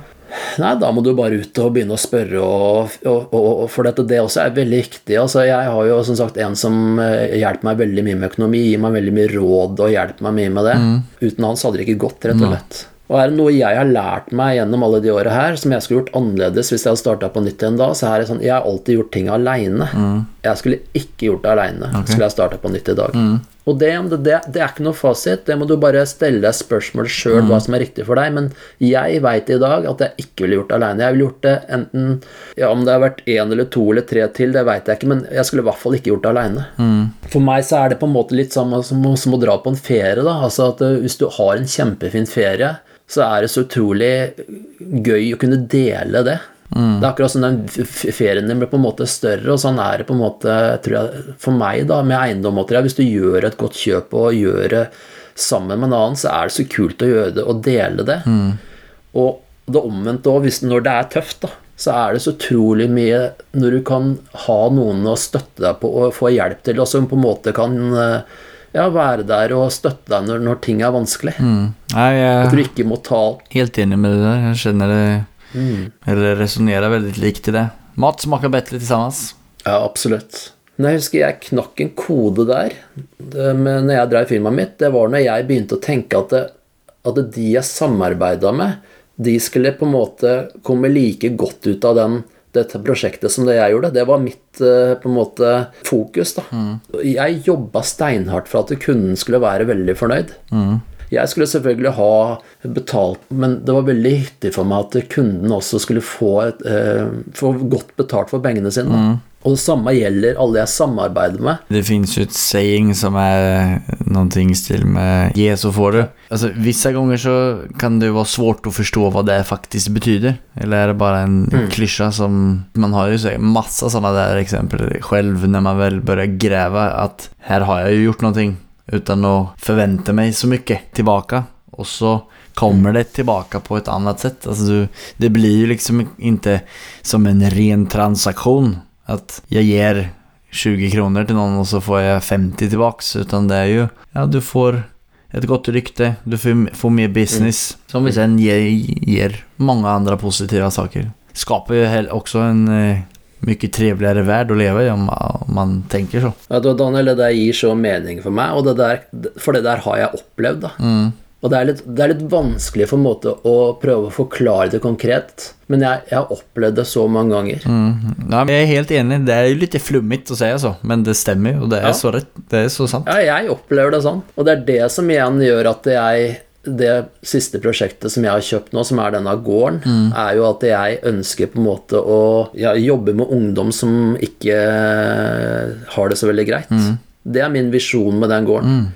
Nei, da må du bare ut og begynne å spørre, og, og, og, for dette, det også er veldig viktig. Altså, jeg har jo som sagt en som eh, hjelper meg veldig mye med økonomi, gir meg veldig mye råd og hjelper meg mye med det. Uten han så hadde det ikke gått, rett og slett. Og er det noe jeg har lært meg gjennom alle de åra her, som jeg skulle gjort annerledes hvis jeg hadde starta på nytt igjen da, så er det sånn Jeg har alltid gjort ting aleine. Jeg skulle ikke gjort det aleine. Skulle jeg starta på nytt i dag. Og det, det, det, er ikke noe fasit. Det må du bare stelle deg spørsmål sjøl hva som er riktig for deg. Men jeg veit i dag at jeg ikke ville gjort det aleine. Jeg ville gjort det enten ja, Om det har vært én eller to eller tre til, det veit jeg ikke, men jeg skulle i hvert fall ikke gjort det aleine. For meg så er det på en måte litt samme som, som å dra på en ferie. da, altså at eh, Hvis du har en kjempefin ferie, så er det så utrolig gøy å kunne dele det. Det er akkurat som den ferien din blir på en måte større, og sånn er det på en måte, tror jeg, for meg, da, med eiendom. Hvis du gjør et godt kjøp og gjør det sammen med en annen, så er det så kult å gjøre det og dele det. Og det omvendte òg, når det er tøft, da, så er det så utrolig mye når du kan ha noen å støtte deg på og få hjelp til, og som på en måte kan eh, ja, være der og støtte deg når, når ting er vanskelig. Nej, At du ikke må ta helt enig med det der. Jeg känner det, eller resonnerer veldig likt i det. Mat smakar til sammen. Ja, absolutt. Men jeg husker jeg knakk en kode der det, når jeg drev firmaet mitt. Det var når jeg begynte å tenke at, det, at de jeg samarbeida med, de skulle på en måte komme like godt ut av den, dette prosjektet som det jeg gjorde. Det var mitt eh, på en måte fokus. da. Jeg jobba steinhardt for at kunden skulle være veldig fornøyd. Jeg skulle selvfølgelig ha betalt, men det var veldig hyttig for meg at kunden også skulle få, et, eh, få godt betalt for pengene sine. Mm. Og det samme gjelder alle jeg samarbeider med. Det fins jo et saying som er noen i stil med ge så får du. Altså, Visse ganger så kan det jo være svårt å forstå hva det faktisk betyder. Eller er det bare en klyscha som man har jo så, masse sånne der eksempler selv når man vel bør grave at her har jeg jo gjort någonting utan att förvänta mig så mycket tillbaka. Och så kommer det tillbaka på ett annat sätt. Alltså du, det blir ju liksom inte som en ren transaktion. Att jag ger 20 kronor till någon och så får jag 50 tillbaks. Utan det är ju, ja du får ett gott rykte, du får, får mer business. Som vi sen ger, ger många andra positiva saker. Skapar ju også också en eh, mycket trevligare värld att leva i om, om man tänker så. Du, Daniel, det der gir så mening for meg, og det der, for det der har jeg opplevd. da. Og det er, litt, det er litt vanskelig for en måte å prøve å forklare det konkret, men jeg, jeg har opplevd det så mange ganger. Ja, jeg er är helt enig, det er jo litt flummigt å si, altså, Men det stemmer och det er Ja. så rett. Det er så sant. Ja, jeg opplever det sånn. Og det er det som igjen gjør at jeg Det siste prosjektet som jeg har kjøpt nå, som er denne gården, er jo at jeg ønsker på en måte å ja, jobbe med ungdom som ikke har det så veldig greit. Det er min visjon med den gården.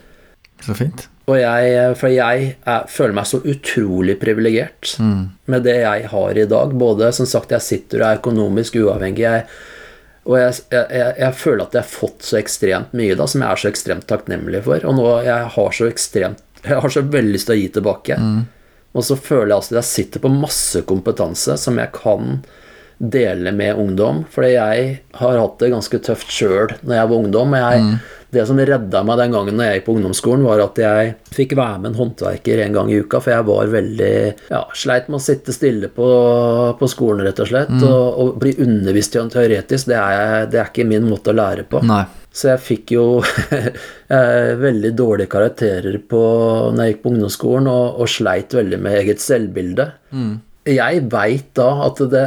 Så fint. Og jeg, for jeg er, føler meg så utrolig privilegert med det jeg har i dag. Både, som sagt, jeg sitter og er økonomisk uavhengig. Jeg, og jeg, jeg, jeg føler at jeg har fått så ekstremt mye da, som jeg er så ekstremt takknemlig for. Og nå jeg har så ekstremt Jeg har så veldig lyst til å gi tilbake. Og så føler jeg altså at jeg sitter på masse kompetanse som jeg kan dele med ungdom. Fordi jeg har hatt det ganske tøft sjøl når jeg var ungdom. Jeg, mm. Det som redda meg den gangen når jeg gikk på ungdomsskolen, var at jeg fikk være med en håndverker en gang i uka. For jeg var veldig ja, sleit med å sitte stille på, på skolen, rett og slett. Og, og bli undervist teoretisk, det er, det er ikke min måte å lære på. Nei. Så jeg fikk jo eh, veldig dårlige karakterer på, når jeg gikk på ungdomsskolen, og, og sleit veldig med eget selvbilde. Jeg veit da at det,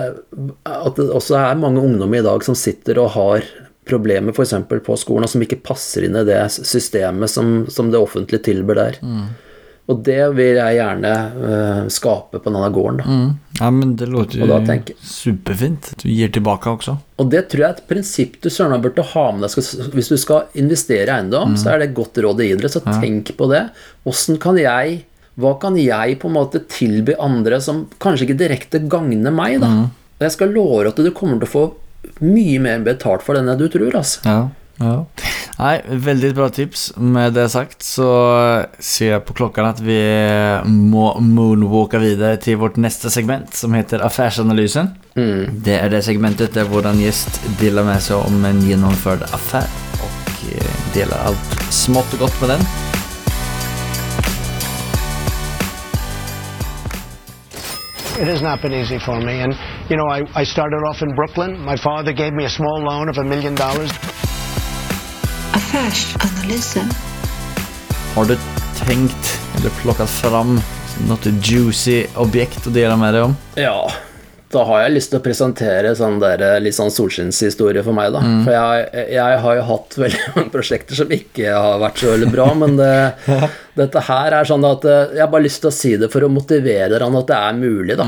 at det også er mange ungdommer i dag som sitter og har problemer f.eks. på skolen, og som ikke passer inn i det systemet som, som det offentlige tilbyr der. Og det vil jeg gjerne uh, skape på denne gården. da. Mm. Ja men det låter jo superfint. Du gir tilbake også. Og det tror jeg er et prinsipp du søren burde ha med deg. Hvis du skal investere i eiendom, så er det et godt råd gi dere. Så tenk på det. Åssen kan jeg Hva kan jeg på en måte tilby andre som kanskje ikke direkte gagner meg, da? Og jeg skal love at du kommer til å få mye mer betalt for den enn du tror, altså. Ja. ja. Nei, veldig bra tips. Med det sagt så ser jeg på klokken at vi må moonwalke videre til vårt neste segment som heter Affärsanalysen. Det er det segmentet der vår gjest deler med seg om en gjennomført affær Og deler alt smått og godt med den. It has not been easy for me. And, you know, I, I started off in Brooklyn. My father gave me a small loan of a million dollars. Affärsanalysen. Har du tänkt eller plockat fram något juicy objekt att dela med dig om? Ja, da har jeg lyst til å presentere sånn der, eh, litt sånn solskinnshistorie for meg, da. For jeg, jeg har jo hatt veldig mange prosjekter som ikke har vært så veldig bra, men det, dette her er sånn at eh, jeg har bare lyst til å si det for å motivere dere at det er mulig, da.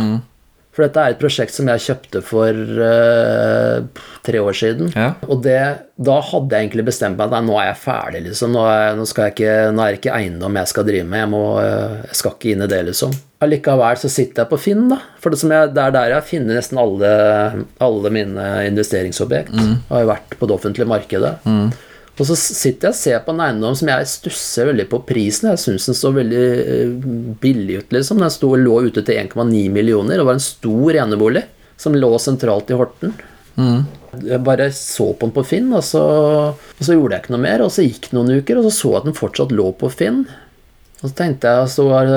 For dette er et prosjekt som jeg kjøpte for uh, tre år siden. Ja. Og det, da hadde jeg egentlig bestemt meg at nå er jeg ferdig, liksom. Nå er, nå skal jeg ikke, nå er det ikke eiendom jeg skal drive med. Jeg, må, eh, jeg skal ikke inn i det, liksom. Allikevel så sitter jeg på Finn, da. For det, som jeg, det er der jeg finner nesten alle, alle mine investeringsobjekt. Jeg Har jo vært på det offentlige markedet. Og så sitter jeg og ser på en eiendom som jeg stusser veldig på prisen. Jeg syns den så veldig eh, billig ut, liksom. Den sto, lå ute til 1,9 millioner. Det var en stor enebolig som lå sentralt i Horten. Jeg bare så på den på Finn, og så, og så gjorde jeg ikke noe mer. Og så gikk det noen uker, og så så jeg at den fortsatt lå på Finn. Og så tenkte jeg, så, var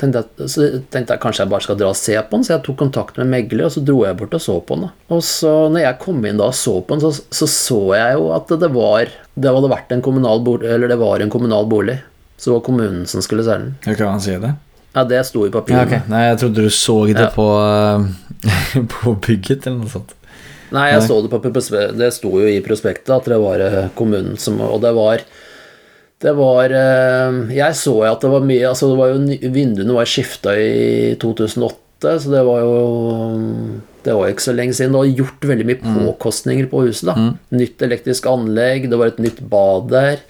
tenkte jeg, så tenkte jeg kanskje jeg bare skal dra og se på den, så jeg tok kontakt med megler, og så dro jeg bort og så på den. Og så når jeg kom inn da og så på den, så så, så jeg jo at det var det hadde vært en kommunal bolig, eller det var en kommunal bolig. Så det var kommunen som skulle selge den. Kan han si det? Ja, det sto i Ja, okay. Nei, jeg trodde du så det Ja. på, eh, på bygget eller noe sånt. Nei, jeg Nei. så det på Det sto jo i prospektet at det var eh, kommunen som Og det var det var eh, Jeg så jo at det var mye Altså, det var jo vinduene var skifta i 2008, så det var jo Det var jo ikke så lenge siden. Det var gjort veldig mye påkostninger på huset. da Nytt elektrisk anlegg, det var et nytt bad der.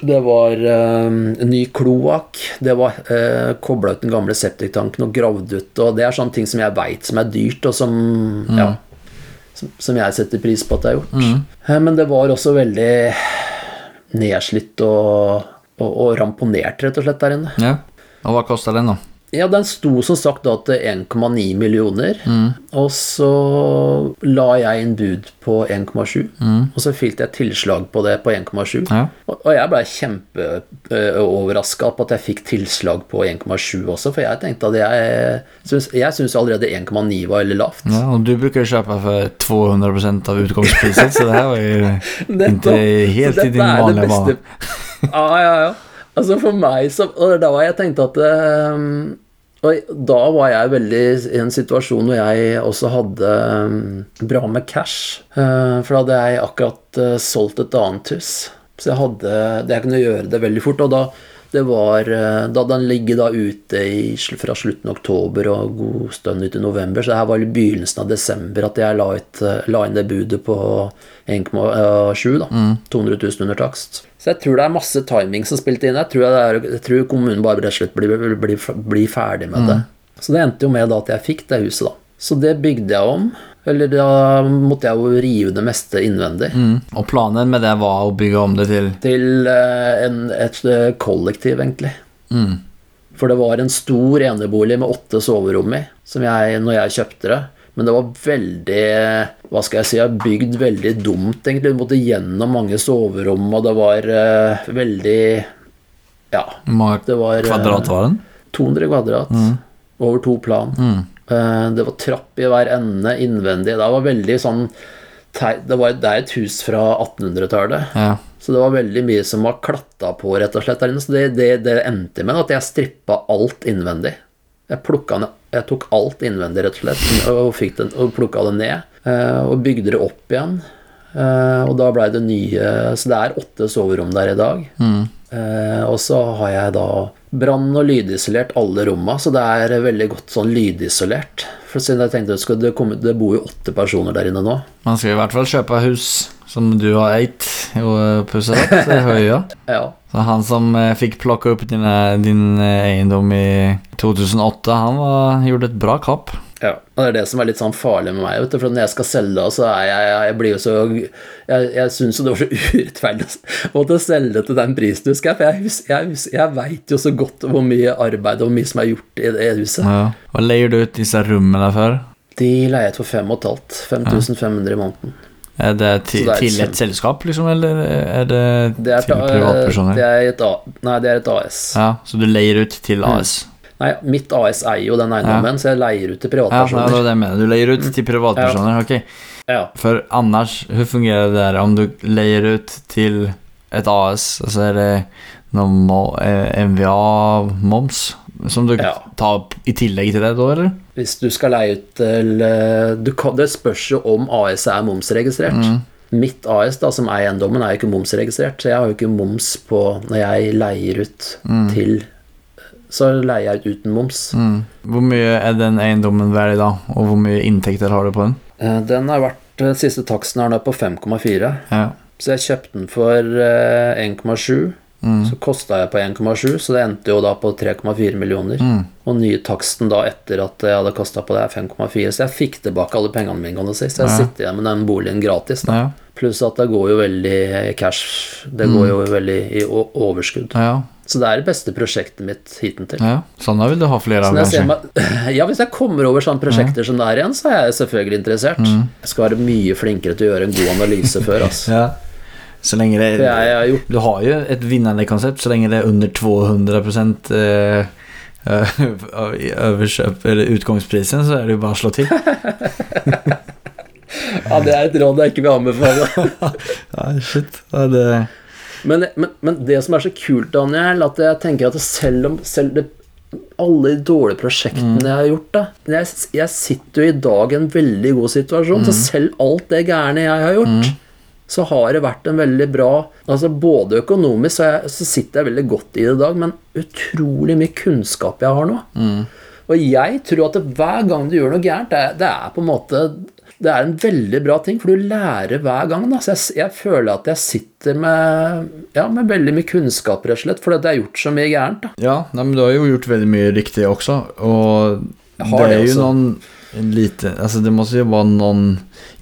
Det var um, ny kloakk. Det var uh, kobla ut den gamle septiktanken og gravd ut. Og det er sånne ting som jeg veit som er dyrt, og som Ja som, som jeg setter pris på at det er gjort. Eh, Men det var også veldig nedslitt og, og, og ramponert, rett og slett, der inne. Ja. Og hva kosta den då? Ja, den sto som sagt da til 1,9 millioner, og så la jeg inn bud på 1,7, og så fikk jeg tilslag på det på 1,7. Ja. Og jeg blei kjempeoverraska på at jeg fikk tilslag på 1,7 også, for jeg tenkte at jeg syns, jeg syns allerede 1,9 var veldig lavt. Ja, og du bruker å kjøpe for 200% av utgangsprisen, så det her var jo ikke helt i din vanlige bana. Ja, ja, ja. Altså for meg så Da var jeg tenkte at ehm, Og da var jeg veldig i en situasjon hvor jeg også hadde ehm, bra med cash. Eh, for da hadde jeg akkurat eh, solgt et annet hus. Så jeg hadde Jeg kunne gjøre det veldig fort. Og da det var eh, Da den ligger da ute i, fra slutten av oktober og god stund ut i november, så det her var i begynnelsen av desember at jeg la, ut, eh, la inn det budet på 1,7, da. 200 000 under takst. Så jeg tror det er masse timing som spilte inn. Jeg tror, er, jeg tror kommunen bare rett og slett blir, blir, blir, blir ferdig med det. Så det endte jo med da at jeg fikk det huset, da. Så det bygde jeg om. Eller da måtte jeg jo rive det meste innvendig. Mm. Og planen med det var å bygge om det til Til eh, en, et eh, kollektiv, egentlig. Mm. For det var en stor enebolig med åtte soverom i, som jeg, når jeg kjøpte det. Men det var veldig Hva skal jeg si? Jeg bygd veldig dumt, egentlig. Du måtte gjennom mange soverom, og det var uh, veldig Ja. Hvor kvadrat var den? 200 kvadrat. Over to plan. Eh, Det var trapp i hver ende innvendig. Det var veldig sånn det, var, det er et hus fra 1800-tallet. Ja. Så det var veldig mye som var klatta på, rett og slett, der inne. Så det, det, det endte med at jeg strippa alt innvendig. Jeg, plukka ned, jeg tok alt innvendig, rett og slett, og, fikk den, og plukka det ned. eh, Og bygde det opp igjen. Eh, Og da blei det nye Så det er åtte soverom der i dag. Eh, Og så har jeg da brann- og lydisolert alle romma, så det er veldig godt sånn lydisolert. For siden jeg tenkte skal det, komme, det bor jo åtte personer der inne nå. Man skal i hvert fall kjøpe hus som du har eit og pussa opp det hör jag. Ja. Så han som fikk plukka opp din, din eiendom i 2008, han var, gjorde et bra kapp. Ja, og det er det som er litt sånn farlig med meg, vet du, for når jeg skal selge, så er jeg, jeg, jeg blir jo så Jeg, jeg syns jo det var så urettferdig å selge til den prisen, husker jeg, for jeg, jeg, jeg veit jo så godt hvor mye arbeid og hvor mye som er gjort i det huset. Ja. Hva leier du ut dessa rummen for? De for fem og et halvt. 5500 i måneden. Er det til, det er til et selskap, liksom, eller er det, Det er, til privatpersoner? det er et, A- nei, det er et AS. Ja, så du leier ut till Mm. Nei, mitt AS eier jo den eiendommen, så jeg leier ut til privatpersoner. ja, det var det jeg mener. Du leier ut til privatpersoner, ok. Ja. For annars, hvordan fungerer det der om du leier ut til et AS? og så er det någon eh, MVA-moms som du Ja. tar i tillegg til det da, eller? Hvis du skal leie ut til eh, kan, Det spørs jo om AS er momsregistrert. Mitt AS, da, som eier eiendommen, er jo ikke momsregistrert, så jeg har jo ikke moms på når jeg leier ut til så leier jeg ut uten moms. Mm. Hvor mye er den eiendommen verd i dag, og hvor mye inntekter har du på den? Eh, Den har vært eh, Siste taksten er nå på 5,4. Ja. Så jeg kjøpte den for eh, 1,7. Mm. Så kosta jeg på 1,7, så det endte jo da på 3,4 millioner. Mm. Og nye taksten da etter at jeg hadde kosta på det, er 5,4. Så jeg fikk tilbake alle pengene mine, kan du si. Så jeg Ja. sitter igjen med den boligen gratis. da. Ja. Pluss at det går jo veldig cash. Det går jo veldig i overskudd. overskudd. Ja. Så det er det beste prosjektet mitt hittil. ja. Sånne vil du ha flere av, kanskje? meg, ja, hvis jeg kommer over sånne prosjekter som det er igjen, så er jeg selvfølgelig interessert. Jeg skal være mye flinkere til å gjøre en god analyse før, altså. Ja. Så lenge det jeg har Du har jo et vinnende konsept så lenge det er under 200% eh, av överköp eller utgangsprisen, så er det jo bare å slå til. Ja, det er et råd jeg ikke vil anbefale. Ja, shit. Ja, det... Men, men, men det som er så kult, Daniel, at jeg tenker at selv om selv det, alle de dårlige prosjektene jeg har gjort da, jeg, jeg sitter jo i dag i en veldig god situasjon, så selv alt det gærne jeg har gjort, så har det vært en veldig bra altså Både økonomisk så, jeg, så sitter jeg veldig godt i det i dag, men utrolig mye kunnskap jeg har nå. Og jeg tror at det, hver gang du gjør noe gærent, det det er på en måte det er en veldig bra ting, for du lærer hver gang. Da. Så jeg, jeg føler at jeg sitter med, ja, med veldig mye kunnskap, rett og slett, fordi jeg har gjort så mye gærent. Da. Ja, nei, men du har jo gjort veldig mye riktig også, og det det er jo noen lite, altså det må jo være noen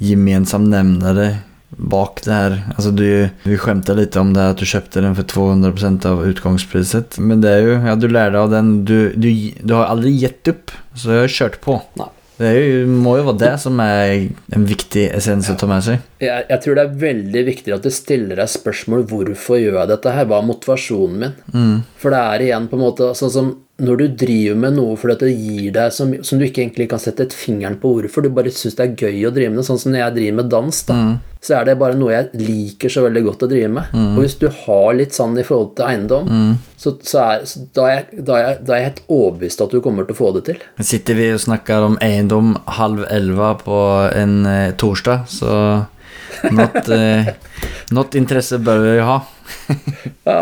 gemensam nevnere bak det her. Altså du, vi skämtar litt om det at du kjøpte den for 200% av utgangspriset, Men det er jo ja du lærer av den, du, du, du har aldri gitt opp, Så jeg har kjørt på. Nei. Det ju, må jo være det som er en viktig essens å ta med seg. Jeg, jeg tror det er veldig viktig at du stiller deg spørsmål hvorfor gjør jeg dette her, hva er motivasjonen min? For det er igjen på en måte sånn som når du driver med noe fordi at det gir deg som, som du ikke egentlig kan sette et fingeren på hvorfor, du bare syns det er gøy å drive med det, sånn som når jeg driver med dans, da, så er det bare noe jeg liker så veldig godt å drive med. Og hvis du har litt sånn i forhold til eiendom, så, så, er, så da, er jeg, da, er jeg, da er jeg helt overbevist at du kommer til å få det til. Sitter vi og snakker om eiendom halv elleve på en eh, torsdag. Så not, eh, not interesse bør vi ha. Ja,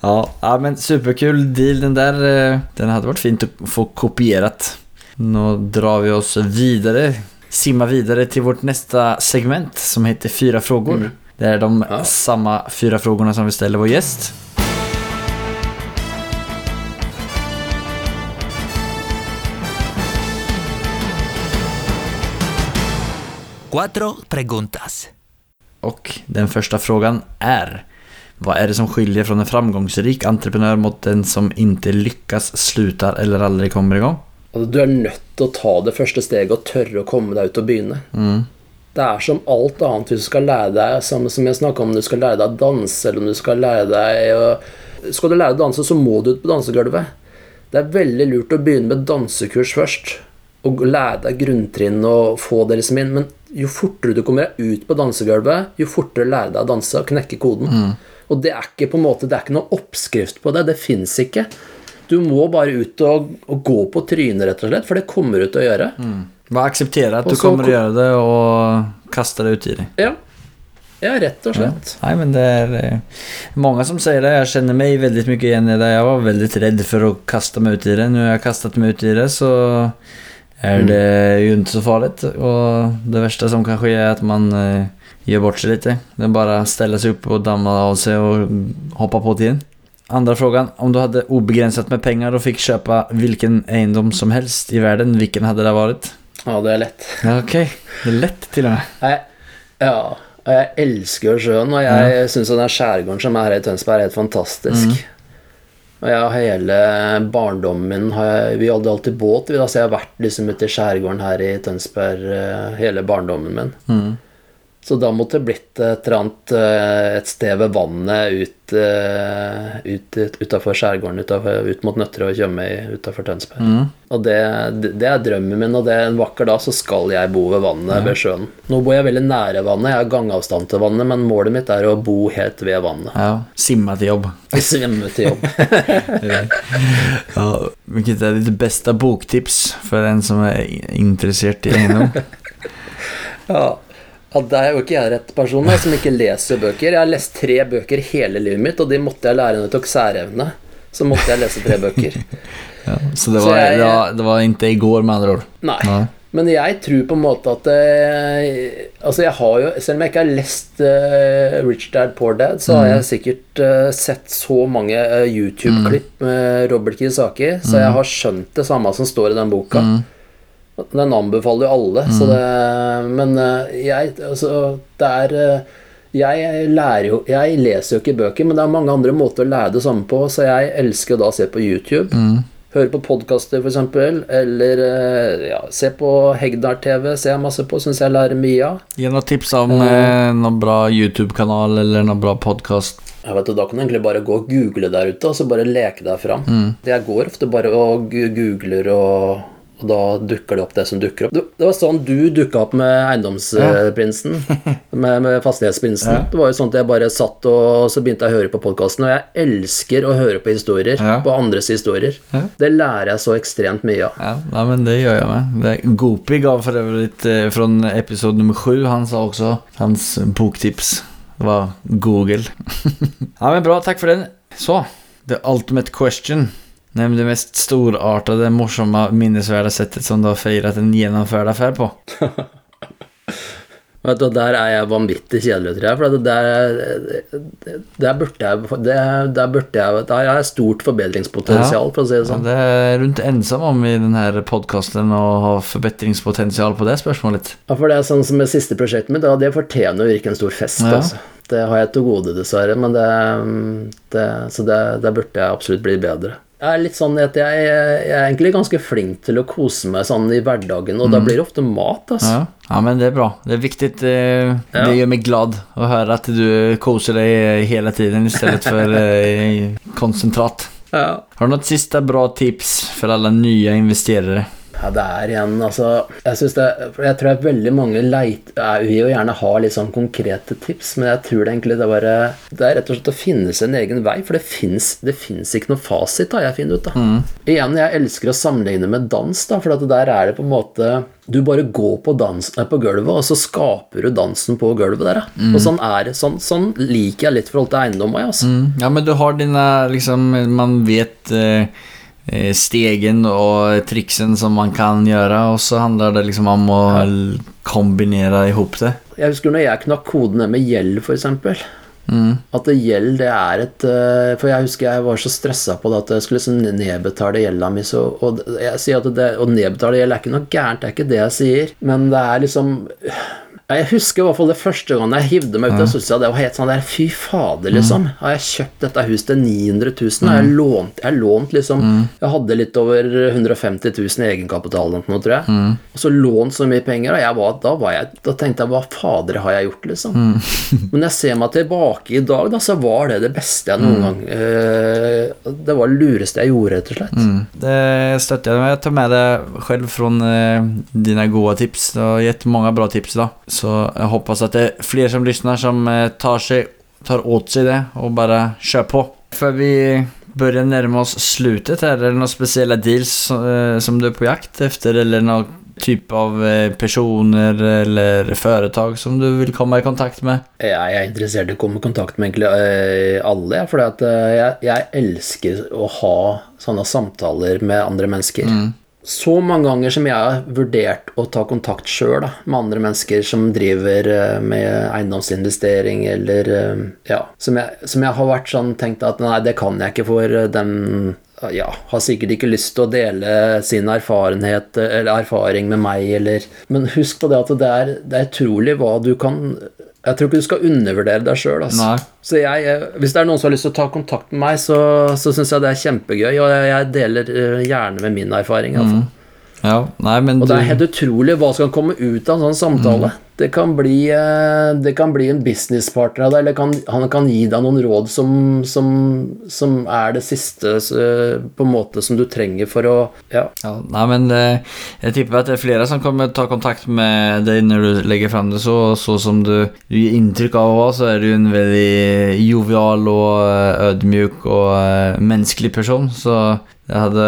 Ja, ja, men superkul deal den där. eh, Den hade varit fint att få kopierat. Nu drar vi oss vidare. Simma vidare till vårt nästa segment som heter Fyra frågor. Det är de Ja. samma fyra frågorna som vi ställer vår gäst. Cuatro preguntas. Och den första frågan är Vad är det som skiljer från en framgångsrik entreprenör mot den som inte lyckas, slutar eller aldrig kommer igång? Altså, du er nødt til å ta det første steget og tørre å komme deg ut og begynne. Det er som alt annet hvis du skal lære deg Samme som jeg snakka om du skal lære deg å danse, eller om du skal lære deg å Skal du lære deg å danse, så må du ut på dansegulvet. Det er veldig lurt å begynne med dansekurs først. Og lære deg grunntrinn og få det liksom inn. Men jo fortere du kommer deg ut på dansegulvet, jo fortere lærer deg å danse og knekke koden. Og det er ikke på en måte Det er ikke noen oppskrift på det. Det fins ikke. Du må bare ut og, og gå på trynet, rett og slett, for det kommer du til å gjøre. Mm. Bare akseptere at Och du så kommer til å gjøre det og kaste det ut i det. Ja. ja, rett og slett. Nei, men det er mange som sier det. Jeg kjenner meg veldig mye igjen i det. Jeg var veldig redd for å kaste meg ut i det. Nå har jeg kastet meg ut i det så är det ju inte så farligt. Och det värsta som kan ske är att man eh, gör bort sig lite. Det är bara att ställa sig upp och damma av sig och hoppa på tiden. Andra frågan. Om du hade obegränsat med pengar och fick köpa vilken eiendom som helst i världen, vilken hade det varit? Ja, det er lett. Ja, Okej, det är lätt till och med. Jeg, ja, og jeg elsker jo sjøen, og jeg synes syns den skjærgården som er her i Tønsberg, er helt fantastisk. Og jeg hele barndommen min jeg, Vi hadde alltid båt, da, så jeg har vært liksom ute i skjærgården her i Tønsberg eh, hele barndommen min. Så da måtte det blitt et eller annet eh, et sted ved vannet ut, eh, ut, utafor skjærgården, utenfor, ut mot Nøtterøy og Tjøme utafor Tønsberg. Og det, det, er drømmen min, og det er en vakker dag så skal jeg bo ved vannet, ved sjøen. Nå bor jeg veldig nære vannet, jeg har gangavstand til vannet, men målet mitt er å bo helt ved vannet. Ja, Simme til jobb. Svømme til jobb. Ja, vilket er ditt beste boktips for en som er interessert i eiendom? Ja. Ja, Det er jo ikke jeg rett person da, som ikke leser bøker. Jeg har lest tre bøker hele livet mitt, og de måtte jeg lære når jeg tok særevne. så måtte jeg lese tre bøker. Ja, så det Så var, jeg- det, var, det var ikke i går, med andre ord? Nei. Nei. Men jeg tror på en måte at eh, Altså, jeg har jo Selv om jeg ikke har lest eh, Rich Dad Poor Dad, så har jeg sikkert eh, sett så mange eh, YouTube-klipp med Robert Kiyosaki, så jeg har skjønt det samme som står i den boka. Den anbefaler jo alle, så det Men eh, jeg Altså, det er eh, jeg lærer jo Jeg leser jo ikke bøker, men det er mange andre måter å lære det samme på, så jeg elsker da å se på YouTube. Høre på podkaster, f.eks., eller eh, ja, se på Hegnar-TV. Ser jeg masse på, syns jeg lærer mye av. Gi noen tips om eh, noen bra YouTube-kanal eller noen bra podkast. Jeg vet, Da kan du egentlig bare gå og google der ute, og så bare leke deg fram. Jeg går ofte bare og googler, og, og da dukker det opp det som dukker opp. Det var sånn du dukka opp med Eiendomsprinsen, med, med Fastighetsprinsen. Det var jo sånn at jeg bare satt og så begynte jeg å høre på podkasten, og jeg elsker å høre på historier. Ja. På andres historier. Ja. Det lærer jeg så ekstremt mye av. Ja, nei, men det gjør jeg med. Det, Gopi gav for øvrig eh, fra episode nummer sju. Han sa også hans boktips var Google. ja, men bra. Takk for den. Så, the ultimate question. Nämn det mest storartade, morsomme, minnesvärda sättet som du har feiret en gjennomført affär på. Vet du, Der er jeg vanvittig kjedelig, tror jeg. For der, der burde jeg det- Der burde jeg Der har jeg stort forbedringspotensial, for å si det Ja, sånn. det er rundt ensom om i denne podcasten å ha forbedringspotensial på det spørsmålet. Ja, for det er sånn som med siste prosjektet mitt, det fortjener jo virkelig en stor fest. Ja. Altså. Det har jeg til gode, dessverre, men det, det Så det, der burde jeg absolutt bli bedre. Jeg er litt sånn at jeg, jeg er egentlig ganske flink til å kose meg sånn i hverdagen, og da blir det ofte mat, altså. Ja. ja, men det er bra. Det er viktig. Det, Ja. Det gjør meg glad å høre at du koser deg hele tiden i stedet for eh, konsentrat. Ja. Har du noe siste bra tips for alle nye investerere? Ja, det er igjen, altså Jeg, det, jeg tror at veldig mange leit, er, vil jo gjerne ha litt sånn konkrete tips, men jeg tror det egentlig det er bare Det er rett og slett å finne sin egen vei, for det fins ikke noe fasit, har jeg funnet ut. da Igjen, jeg elsker å sammenligne med dans, da, for at der er det på en måte Du bare går på, dans, på gulvet, og så skaper du dansen på gulvet der, da. Og sånn er det. Sånn, sånn liker jeg litt forhold til eiendom òg, altså. Ja, men du har dine liksom Man vet eh, eh, stegen og triksen som man kan gjøre, og så handler det liksom om å kombinere kombinere ihop det. Jeg husker når jeg knakk kodene med gjeld, f.eks. At det gjeld, det er et eh, For jeg husker jeg var så stressa på det at jeg skulle liksom nedbetale gjelda mi. Så, og jeg sier at det, å nedbetale gjeld er ikke noe gærent, det er ikke det jeg sier. Men det er liksom Jeg husker i hvert fall det første gangen jeg hivde meg ut. av jeg det var helt sånn der Fy fader, liksom. Har jeg kjøpt dette huset til 900 000? Har jeg lånt, jeg lånt liksom Jeg hadde litt over 150 000 i egenkapital eller noe, tror jeg. Og så lånt så mye penger, og jeg var, da, var jeg, da tenkte jeg hva fader har jeg gjort, liksom? Men jeg ser meg tilbake i dag, da, så var det det beste jeg noen gang eh, Det var det lureste jeg gjorde, rett og slett. Det støtter jeg. Jeg tar med det selv fra eh, dine gode tips. Du har gitt mange bra tips da. Så jeg håper at det er flere som lyssnar som eh, tar, seg, tar åt seg det og bare kjør på. Før vi börjar närma oss slutet här, är det några speciella deals eh, som du är på jakt efter eller någon typ av eh, personer eller företag som du vil komme i kontakt med? Jeg er interessert i å komme i kontakt med egentlig alle, for jeg, jeg elsker å ha sånne samtaler med andre mennesker. Så mange ganger som jeg har vurdert å ta kontakt sjøl med andre mennesker som driver eh, med eiendomsinvestering, eller eh, ja, som jeg, som jeg har vært sånn tenkt at nei, det kan jeg ikke, for den dem ja, har sikkert ikke lyst til å dele sin erfarenhet eller erfaring med meg, eller Men husk på det at det er, det er utrolig hva du kan Jeg tror ikke du skal undervurdere deg sjøl. Altså. Så jeg, eh, hvis det er noen som har lyst til å ta kontakt med meg, så, så syns jeg det er kjempegøy, og jeg, deler eh, gjerne med min erfaring. Altså. Ja, nei, men Og det er helt utrolig hva som kan komme ut av en sånn samtale. Det, kan bli, eh, det kan bli en businesspartner av deg, eller kan, han kan gi deg noen råd som, som, som er det siste eh, på en måte som du trenger for å Ja. Ja, Nei, men jeg tipper at det er flere som kommer ta kontakt med deg når du legger frem det så, så som du, du inntrykk av att så er du en veldig jovial og ødmjuk og och eh, person så det hadde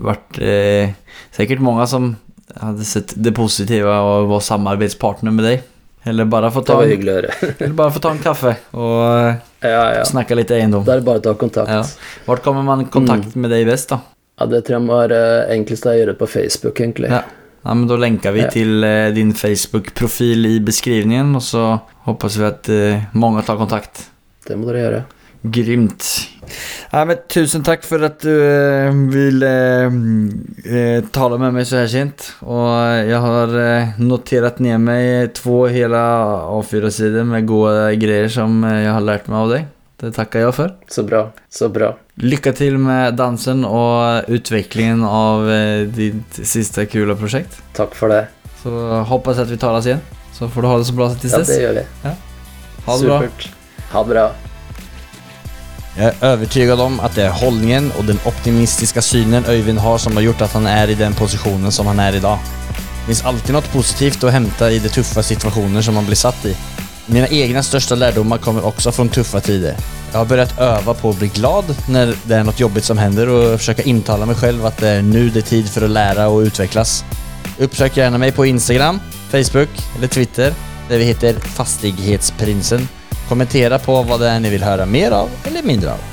vært eh, sikkert mange som hadde sett det positive og var samarbeidspartner med deg. Eller bare få ta, en, eller få ta en kaffe og eh, Ja, ja. snakke litt eiendom. Det er bare å ta kontakt. Ja. Hvor kommer man i kontakt med deg best, da? Ja, det tror jeg må være enklest å gjøre på Facebook, egentlig. Ja. ja, men Da lenker vi Ja. till eh, din Facebook-profil i beskrivningen og så håper vi at eh, många tar kontakt. Det må dere gjøre. Grymt. Ja, men tusen tack för att du eh, ville eh, eh, tala med mig så här sent. Och jag har eh, noterat ner mig två hela A4-sidor med goda grejer som jeg jag har lärt mig av dig. Det tackar jag för. Så bra. Så bra. Lycka till med dansen och utvecklingen av ditt sista kula projekt. Takk for det. Så hoppas att vi talas igen. Så får du ha det så bra tills Ja, det gjør vi. Ha det bra. Ha det bra. Jag er overbevist om at det er hållningen og den optimistiske synen Øyvind har som har gjort at han er i den positionen som han er i dag. Det fins alltid noe positivt å hente i de tuffa situasjoner som man blir satt i. Mine egne største lærdommer kommer også fra tuffa tider. Jeg har begynt øve på å bli glad når det er noe jobbigt som hender, og och å inntale meg selv at det er nå det er tid for å lære og utvikles. Oppsøk gjerne meg på Instagram, Facebook eller Twitter der vi heter Fastighetsprinsen. Kommentera på hva det er ni vil høre mer av eller mindre av.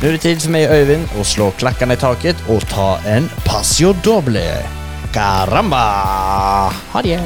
Nå er det tid for meg og Øyvind å slå klakkene i taket og ta en Passio Doble. Caramba! Ha det!